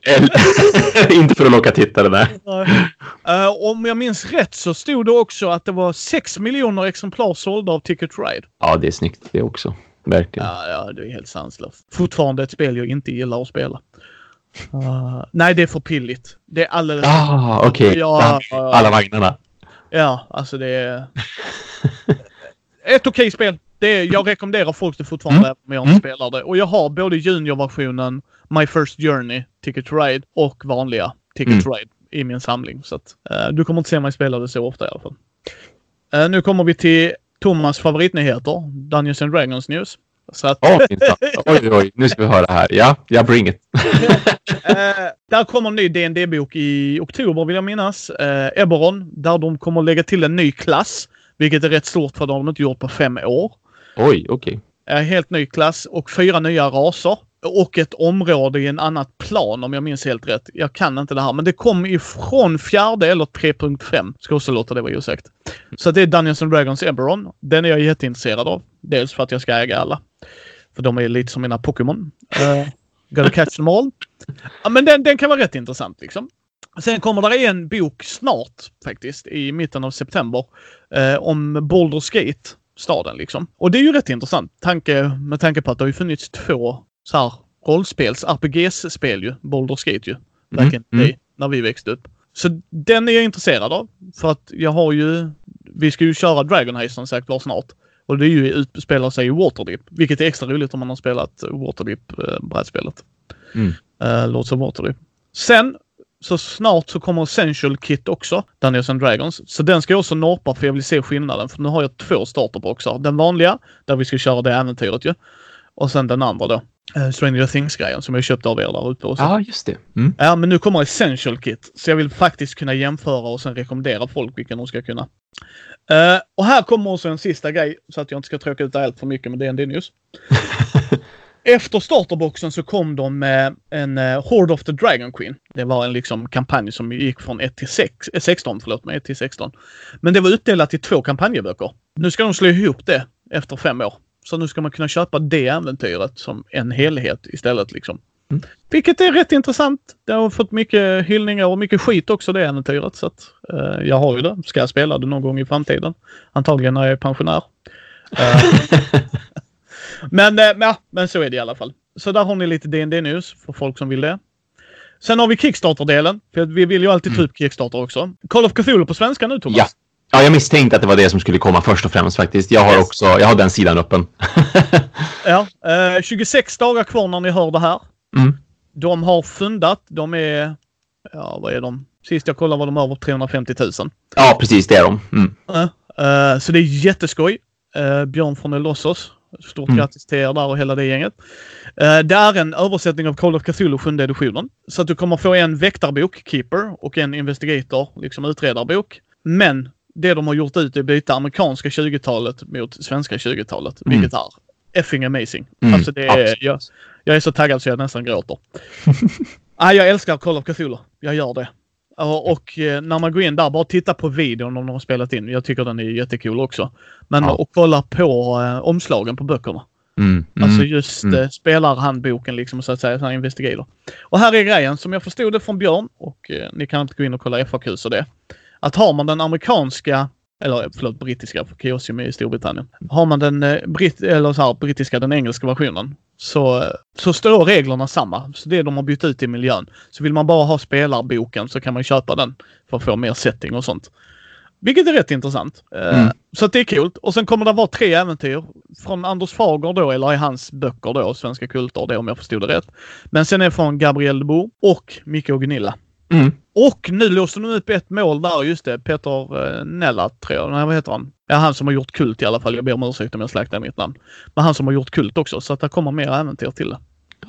(laughs) inte för att locka tittare, nej. Uh, om jag minns rätt så stod det också att det var 6 miljoner exemplar sålda av Ticket Ride. Ja, det är snyggt det också. Verkligen. Ja, ja, det är helt sanslöst. Fortfarande ett spel jag inte gillar att spela. Uh, nej, det är för pilligt. Det är alldeles... Ah, okej. Okay. Ja, Alla vagnarna. Ja, alltså det är... ett okej spel. Det är, jag rekommenderar folk det fortfarande, mm. om jag inte mm. spelar det. Och jag har både juniorversionen, My First Journey, Ticket to Ride och vanliga Ticket mm. to Ride i min samling. Så att, uh, du kommer inte se mig spela det så ofta i alla fall. Uh, nu kommer vi till Thomas favoritnyheter, Dungeons and Dragons News. Så att... oh, oj, oj, nu ska vi höra här. Ja, jag bring it. uh, (laughs) där kommer en ny dd bok i oktober vill jag minnas. Uh, Eberron, där de kommer lägga till en ny klass. Vilket är rätt stort för det har de inte gjort på fem år. Oj, okej. Okay. Uh, helt ny klass och fyra nya raser. Och ett område i en annat plan om jag minns helt rätt. Jag kan inte det här, men det kom ifrån fjärde eller 3.5. Ska också låta det vara osagt. Så det är Dungeons and Dragons Eberron. Den är jag jätteintresserad av. Dels för att jag ska äga alla. För de är lite som mina Pokémon. Uh, gotta catch them all. Ja, men den, den kan vara rätt intressant liksom. Sen kommer det en bok snart faktiskt i mitten av september eh, om Baldur's Gate, staden liksom. Och det är ju rätt intressant tanke, med tanke på att det har ju funnits två så här rollspels, RPGs-spel ju, Baldur's Gate ju. Back in mm. day, när vi växte upp. Så den är jag intresserad av. För att jag har ju, vi ska ju köra Dragon Heist som sagt var snart. Och det är ju utspelar sig i Waterdeep, vilket är extra roligt om man har spelat Waterdeep-brädspelet. Eh, mm. Uh, Lords of Waterdeep. Sen så snart så kommer Essential Kit också, Dungeons and Dragons. Så den ska jag också norpa för jag vill se skillnaden. För nu har jag två starterboxar. Den vanliga, där vi ska köra det äventyret ju. Och sen den andra då. Uh, Stranger Things-grejen som jag köpte av er där ute också. Ja, just det. Mm. Ja, men nu kommer Essential Kit. Så jag vill faktiskt kunna jämföra och sen rekommendera folk vilken de ska kunna. Uh, och här kommer också en sista grej så att jag inte ska tråka ut allt för mycket med DND News. (laughs) Efter starterboxen så kom de med en uh, Horde of the Dragon Queen. Det var en liksom kampanj som gick från 1 till 6, 16, förlåt mig, 1 till 16. Men det var utdelat i två kampanjböcker. Nu ska de slå ihop det efter fem år. Så nu ska man kunna köpa det äventyret som en helhet istället liksom. Mm. Vilket är rätt intressant. Det har fått mycket hyllningar och mycket skit också det äventyret. Så att, uh, jag har ju det. Ska jag spela det någon gång i framtiden? Antagligen när jag är pensionär. Uh, (laughs) men, uh, ja, men så är det i alla fall. Så där har ni lite DND News för folk som vill det. Sen har vi Kickstarter-delen. För vi vill ju alltid ta upp Kickstarter också. Call of Cthulhu på svenska nu Thomas. Ja. Ja, jag misstänkte att det var det som skulle komma först och främst faktiskt. Jag har också, jag har den sidan öppen. (laughs) ja, eh, 26 dagar kvar när ni hör det här. Mm. De har fundat. De är, ja vad är de? Sist jag kollade var de över 350 000. Ja, precis det är de. Mm. Uh, så det är jätteskoj. Uh, Björn från Elossos. Stort mm. grattis till er där och hela det gänget. Uh, det är en översättning av Call of Cthulhu 7 editionen. Så att du kommer få en väktarbok, Keeper, och en Investigator, liksom utredarbok. Men det de har gjort ut är att byta amerikanska 20-talet mot svenska 20-talet. Mm. Vilket är effing amazing. Mm. Alltså det är, jag, jag, är så taggad så jag nästan gråter. (laughs) ah, jag älskar Call of Cthulhu. Jag gör det. Och, och eh, när man går in där, bara titta på videon om de har spelat in. Jag tycker den är jättecool också. Men ja. och kolla på eh, omslagen på böckerna. Mm, mm, alltså just mm. eh, spelarhandboken liksom så att säga, sån investigator. Och här är grejen som jag förstod det från Björn och eh, ni kan inte gå in och kolla FAQs och det. Att har man den amerikanska eller förlåt brittiska, för Chaosium är i Storbritannien. Har man den eh, britt, eller så här, brittiska, den engelska versionen, så, så står reglerna samma. Så det de har bytt ut i miljön. Så vill man bara ha spelarboken så kan man köpa den för att få mer setting och sånt. Vilket är rätt intressant. Eh, mm. Så det är coolt. Och sen kommer det vara tre äventyr från Anders Fager då, eller i hans böcker då, Svenska kulter, det om jag förstod det rätt. Men sen är från Gabriel Bo och Micke och Gunilla. Mm. Och nu låste de upp ett mål där, just det. Peter eh, Nella, tror jag. Nej, vad heter han? Ja, han som har gjort Kult i alla fall. Jag ber om ursäkt om jag släktar mitt namn. Men han som har gjort Kult också, så att det kommer mer äventyr till det.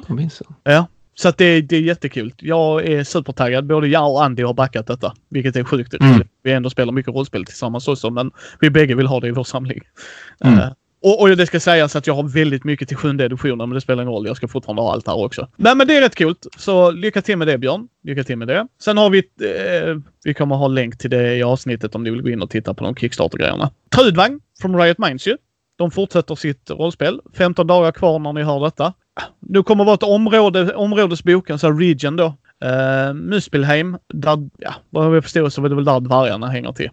Ja, minns Ja. Så att det, det är jättekul. Jag är supertaggad. Både jag och Andy har backat detta, vilket är sjukt. Mm. Vi ändå spelar mycket rollspel tillsammans också, men vi bägge vill ha det i vår samling. Mm. Uh, Och, och det ska sägas att jag har väldigt mycket till sjunde editionen, men det spelar ingen roll. Jag ska fortfarande ha allt här också. Men, men det är rätt coolt. Så lycka till med det Björn. Lycka till med det. Sen har vi, eh, vi kommer ha länk till det i avsnittet om ni vill gå in och titta på de Kickstarter-grejerna. Trudvagn från Riot Minds ju. De fortsätter sitt rollspel. 15 dagar kvar när ni hör detta. Nu kommer vara ett område, områdesboken, så Region då. Uh, Muspelheim, där, ja, vad jag förstår så var det väl där dvärgarna hänger till.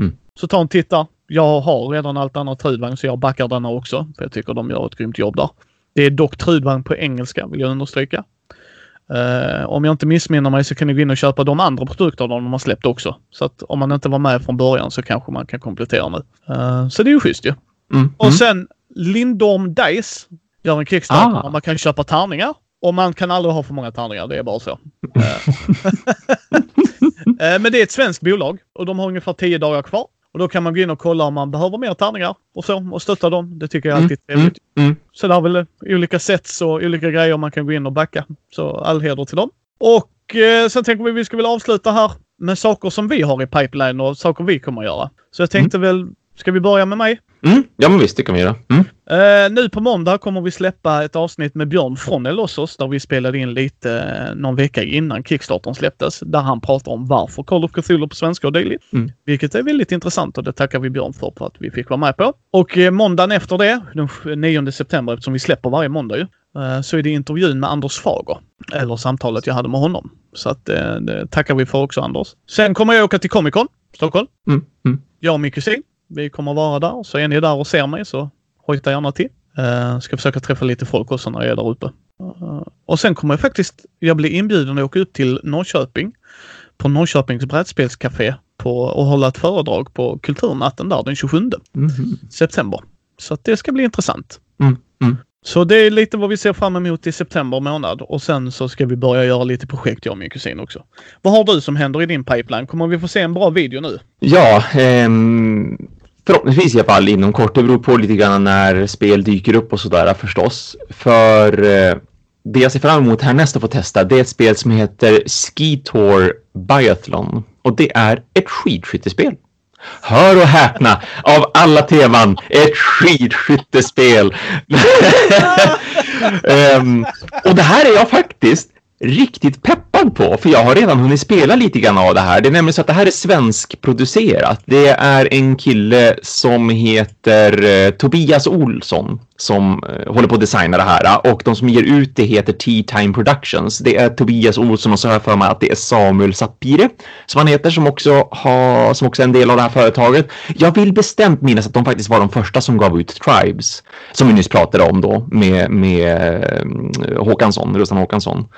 Mm. Så ta en titt där. Jag har redan allt annat Trudvagn så jag backar denna också. För jag tycker de gör ett grymt jobb där. Det är dock Trudvagn på engelska vill jag understryka. Uh, om jag inte missminner mig så kan ni gå in och köpa de andra produkterna de har släppt också. Så att om man inte var med från början så kanske man kan komplettera nu. Uh, så det är ju schysst ju. Mm. Och mm. sen Lindorm Dice gör en Kickstarter. Ah. Man kan köpa tärningar. Och man kan aldrig ha för många tärningar, det är bara så. (laughs) (laughs) Eh, men det är ett svenskt bolag och de har ungefär 10 dagar kvar. Och då kan man gå in och kolla om man behöver mer tärningar och så och stötta dem. Det tycker jag alltid är mm, trevligt. Mm, mm. Så det är väl olika sätt och olika grejer man kan gå in och backa. Så all heder till dem. Och eh, sen tänker vi att vi ska väl avsluta här med saker som vi har i pipeline och saker vi kommer att göra. Så jag tänkte mm. väl, ska vi börja med mig? Mm. Ja men visst, det kan vi göra. Mm. Uh, nu på måndag kommer vi släppa ett avsnitt med Björn från Elossos där vi spelade in lite uh, någon vecka innan Kickstarten släpptes. Där han pratar om varför Call of Cthulhu på svenska och dylikt. Mm. Vilket är väldigt intressant och det tackar vi Björn för, för att vi fick vara med på. Och uh, måndagen efter det, den 9 september, eftersom vi släpper varje måndag ju, så är det intervjun med Anders Fager. Eller samtalet jag hade med honom. Så att det tackar vi för också Anders. Sen kommer jag åka till Comic Con, Stockholm. Mm. Mm. Jag och min kusin. Vi kommer vara där. Så är ni där och ser mig så hojta gärna till. Uh, ska försöka träffa lite folk också när jag är där uppe. Uh, och sen kommer jag faktiskt, jag blir inbjuden att åka ut till Norrköping på Norrköpings brädspelscafé på, och hålla ett föredrag på Kulturnatten där den 27 mm september. Så det ska bli intressant. Mm, mm. Så det är lite vad vi ser fram emot i september månad och sen så ska vi börja göra lite projekt jag och min kusin också. Vad har du som händer i din pipeline? Kommer vi få se en bra video nu? Ja, ehm, förhoppningsvis i alla fall inom kort. Det beror på lite grann när spel dyker upp och sådär förstås. För eh, det jag ser fram emot härnäst att få testa det är ett spel som heter Ski Tour Biathlon och det är ett skidskyttespel. Hör och häpna, av alla teman, ett skidskyttespel. um, (laughs) och det här är jag faktiskt riktigt peppad på, för jag har redan hunnit spela lite grann av det här. Det är nämligen så att det här är svenskproducerat. Det är en kille som heter eh, Tobias Olsson som eh, håller på att designa det här och de som ger ut det heter T-Time Productions. Det är Tobias Olsson och så har jag för mig att det är Samuel Sapire som han heter som också har som också är en del av det här företaget. Jag vill bestämt minnas att de faktiskt var de första som gav ut Tribes som vi nyss pratade om då med, med eh, Håkansson, Rustan Håkansson.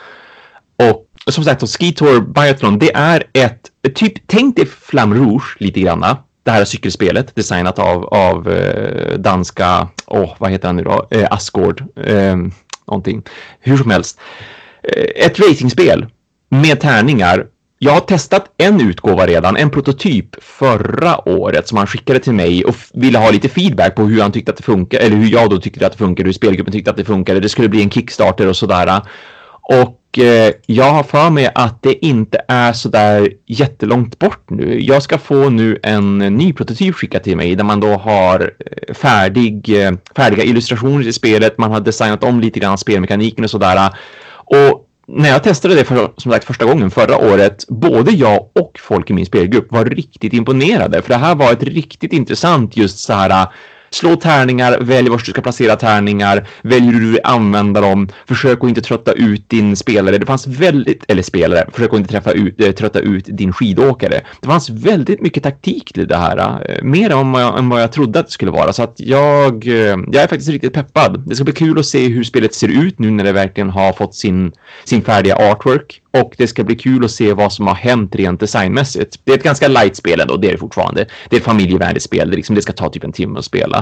Och som sagt, Ski Tour Biathlon, det är ett, typ, tänk dig Flam Rouge lite granna. Det här cykelspelet designat av, av eh, danska, åh, oh, vad heter han nu då? Eh, Asgård, eh, någonting. Hur som helst. Eh, ett racingspel med tärningar. Jag har testat en utgåva redan, en prototyp förra året som han skickade till mig och ville ha lite feedback på hur han tyckte att det funkar, eller hur jag då tyckte att det funkar, hur spelgruppen tyckte att det funkade. Det skulle bli en Kickstarter och sådär. Och Eh, jag har för mig att det inte är så där jättelångt bort nu. Jag ska få nu en ny prototyp skickad till mig där man då har eh, färdig, eh, färdiga illustrationer till spelet. Man har designat om lite grann spelmekaniken och sådär. Och när jag testade det för, som sagt första gången förra året, både jag och folk i min spelgrupp var riktigt imponerade. För det här var ett riktigt intressant just så här Slå tärningar, välj var du ska placera tärningar, välj hur du vill använda dem, försök att inte trötta ut din spelare. Det fanns väldigt, eller spelare, försök att inte träffa ut, äh, trötta ut din skidåkare. Det fanns väldigt mycket taktik till det här, äh, mer än vad, jag, än vad jag trodde att det skulle vara. Så att jag, äh, jag är faktiskt riktigt peppad. Det ska bli kul att se hur spelet ser ut nu när det verkligen har fått sin, sin färdiga artwork. Och det ska bli kul att se vad som har hänt rent designmässigt. Det är ett ganska light spel ändå, det är det fortfarande. Det är ett familjevänligt spel, det, liksom, det ska ta typ en timme att spela.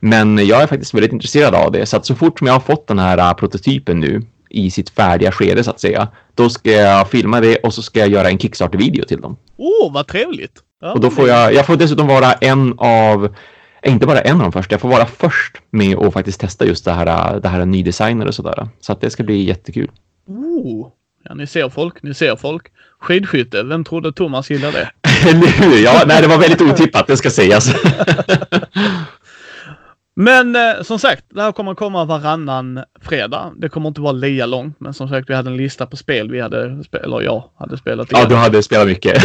Men jag är faktiskt väldigt intresserad av det. Så att så fort som jag har fått den här uh, prototypen nu i sitt färdiga skede så att säga. Då ska jag filma det och så ska jag göra en Kickstarter-video till dem. Åh, oh, vad trevligt! Ja, och då får jag, jag får dessutom vara en av, inte bara en av de första, jag får vara först med att faktiskt testa just det här, det här nydesigner och sådär. Så att det ska bli jättekul. Oh, Ja, ni ser folk, ni ser folk. Skidskytte, vem trodde Thomas gillade (laughs) det? Ja, nej, det var väldigt otippat, det ska sägas. (laughs) Men eh, som sagt, det här kommer komma varannan fredag. Det kommer inte vara lika långt, men som sagt, vi hade en lista på spel vi hade, eller jag hade spelat. Ja, du hade spelat mycket.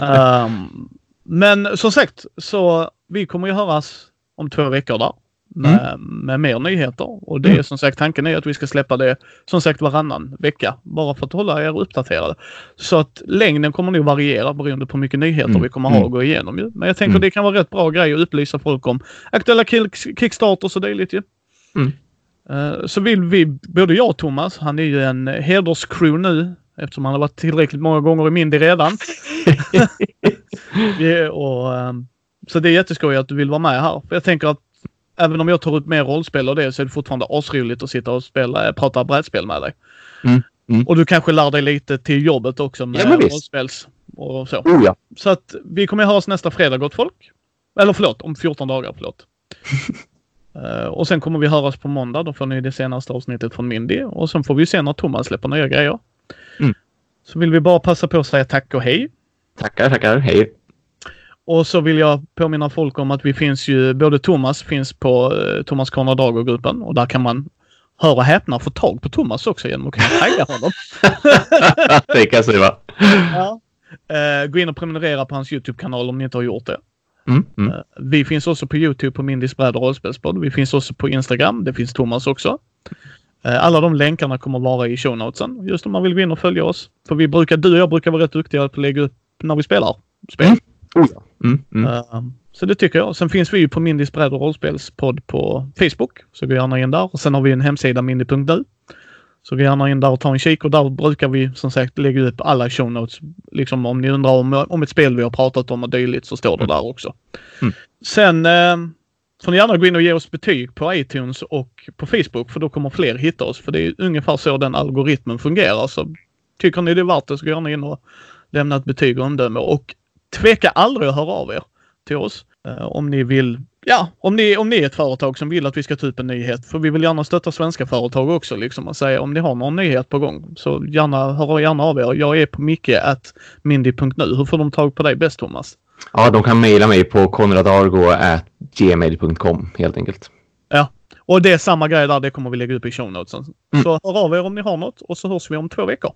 um, (laughs) men som sagt, så vi kommer ju höras om två veckor där med, mm. med mer nyheter. Och det är mm. som sagt tanken är att vi ska släppa det som sagt varannan vecka. Bara för att hålla er uppdaterade. Så att längden kommer nog variera beroende på hur mycket nyheter mm. vi kommer ha mm. att gå igenom ju. Men jag tänker mm. det kan vara rätt bra grej att upplysa folk om aktuella kickstarters och dylikt ju. Mm. Uh, så vill vi, både jag och Thomas, han är ju en hederscrew nu eftersom han har varit tillräckligt många gånger i Mindy redan. (laughs) (laughs) och, um, så det är jätteskoj att du vill vara med här. För jag tänker att även om jag tar ut mer rollspel och det så är det fortfarande asroligt att sitta och spela, prata brädspel med dig. Mm. Mm. Och du kanske lär dig lite till jobbet också med ja, rollspels och så. Oh, ja. Så att vi kommer ha oss nästa fredag gott folk. Eller förlåt, om 14 dagar, förlåt. uh, (laughs) och sen kommer vi höras på måndag. Då får ni det senaste avsnittet från Mindy. Och sen får vi se när Thomas släpper nya grejer. Mm. Så vill vi bara passa på att säga tack och hej. Tackar, tackar. Hej. Och så vill jag påminna folk om att vi finns ju, både Thomas finns på eh, Thomas Corner Dago-gruppen och där kan man höra och häpna få tagg på Thomas också genom att kunna (laughs) tagga honom. (laughs) det kan jag va? Ja. Uh, gå in och prenumerera på hans YouTube-kanal om ni inte har gjort det. Mm, mm. Uh, vi finns också på YouTube på Mindys bräd och rollspelspodd. Vi finns också på Instagram. Det finns Thomas också. Uh, alla de länkarna kommer vara i show notesen. Just om man vill gå in och följa oss. För vi brukar, du och jag brukar vara rätt duktiga på att lägga upp när vi spelar spel. Mm. Oh ja. Mm, mm. Uh, så det tycker jag. Sen finns vi ju på Mindys bräd och rollspelspodd på Facebook. Så gå gärna in där. Och sen har vi en hemsida mindy.nu. Så gå gärna in där och ta en kik och där brukar vi som sagt lägga upp alla show notes. Liksom om ni undrar om, om ett spel vi har pratat om och dylikt så står det mm. där också. Mm. Sen eh, får ni gärna gå in och ge oss betyg på iTunes och på Facebook för då kommer fler hitta oss. För det är ungefär så den algoritmen fungerar. Så tycker ni det är värt det så gå gärna in och lämna ett betyg och omdöme. Och tveka aldrig att höra av er till oss. Uh, om ni vill, ja, om ni, om ni är ett företag som vill att vi ska ta upp en nyhet. För vi vill gärna stötta svenska företag också liksom och säga om ni har någon nyhet på gång så gärna, hör gärna av er. Jag är på micke at mindy.nu. Hur får de tag på dig bäst Thomas? Ja, de kan mejla mig på konradargo.gmail.com helt enkelt. Ja, och det är samma grej där. Det kommer vi lägga upp i show notesen. Mm. Så hör av er om ni har något och så hörs vi om två veckor.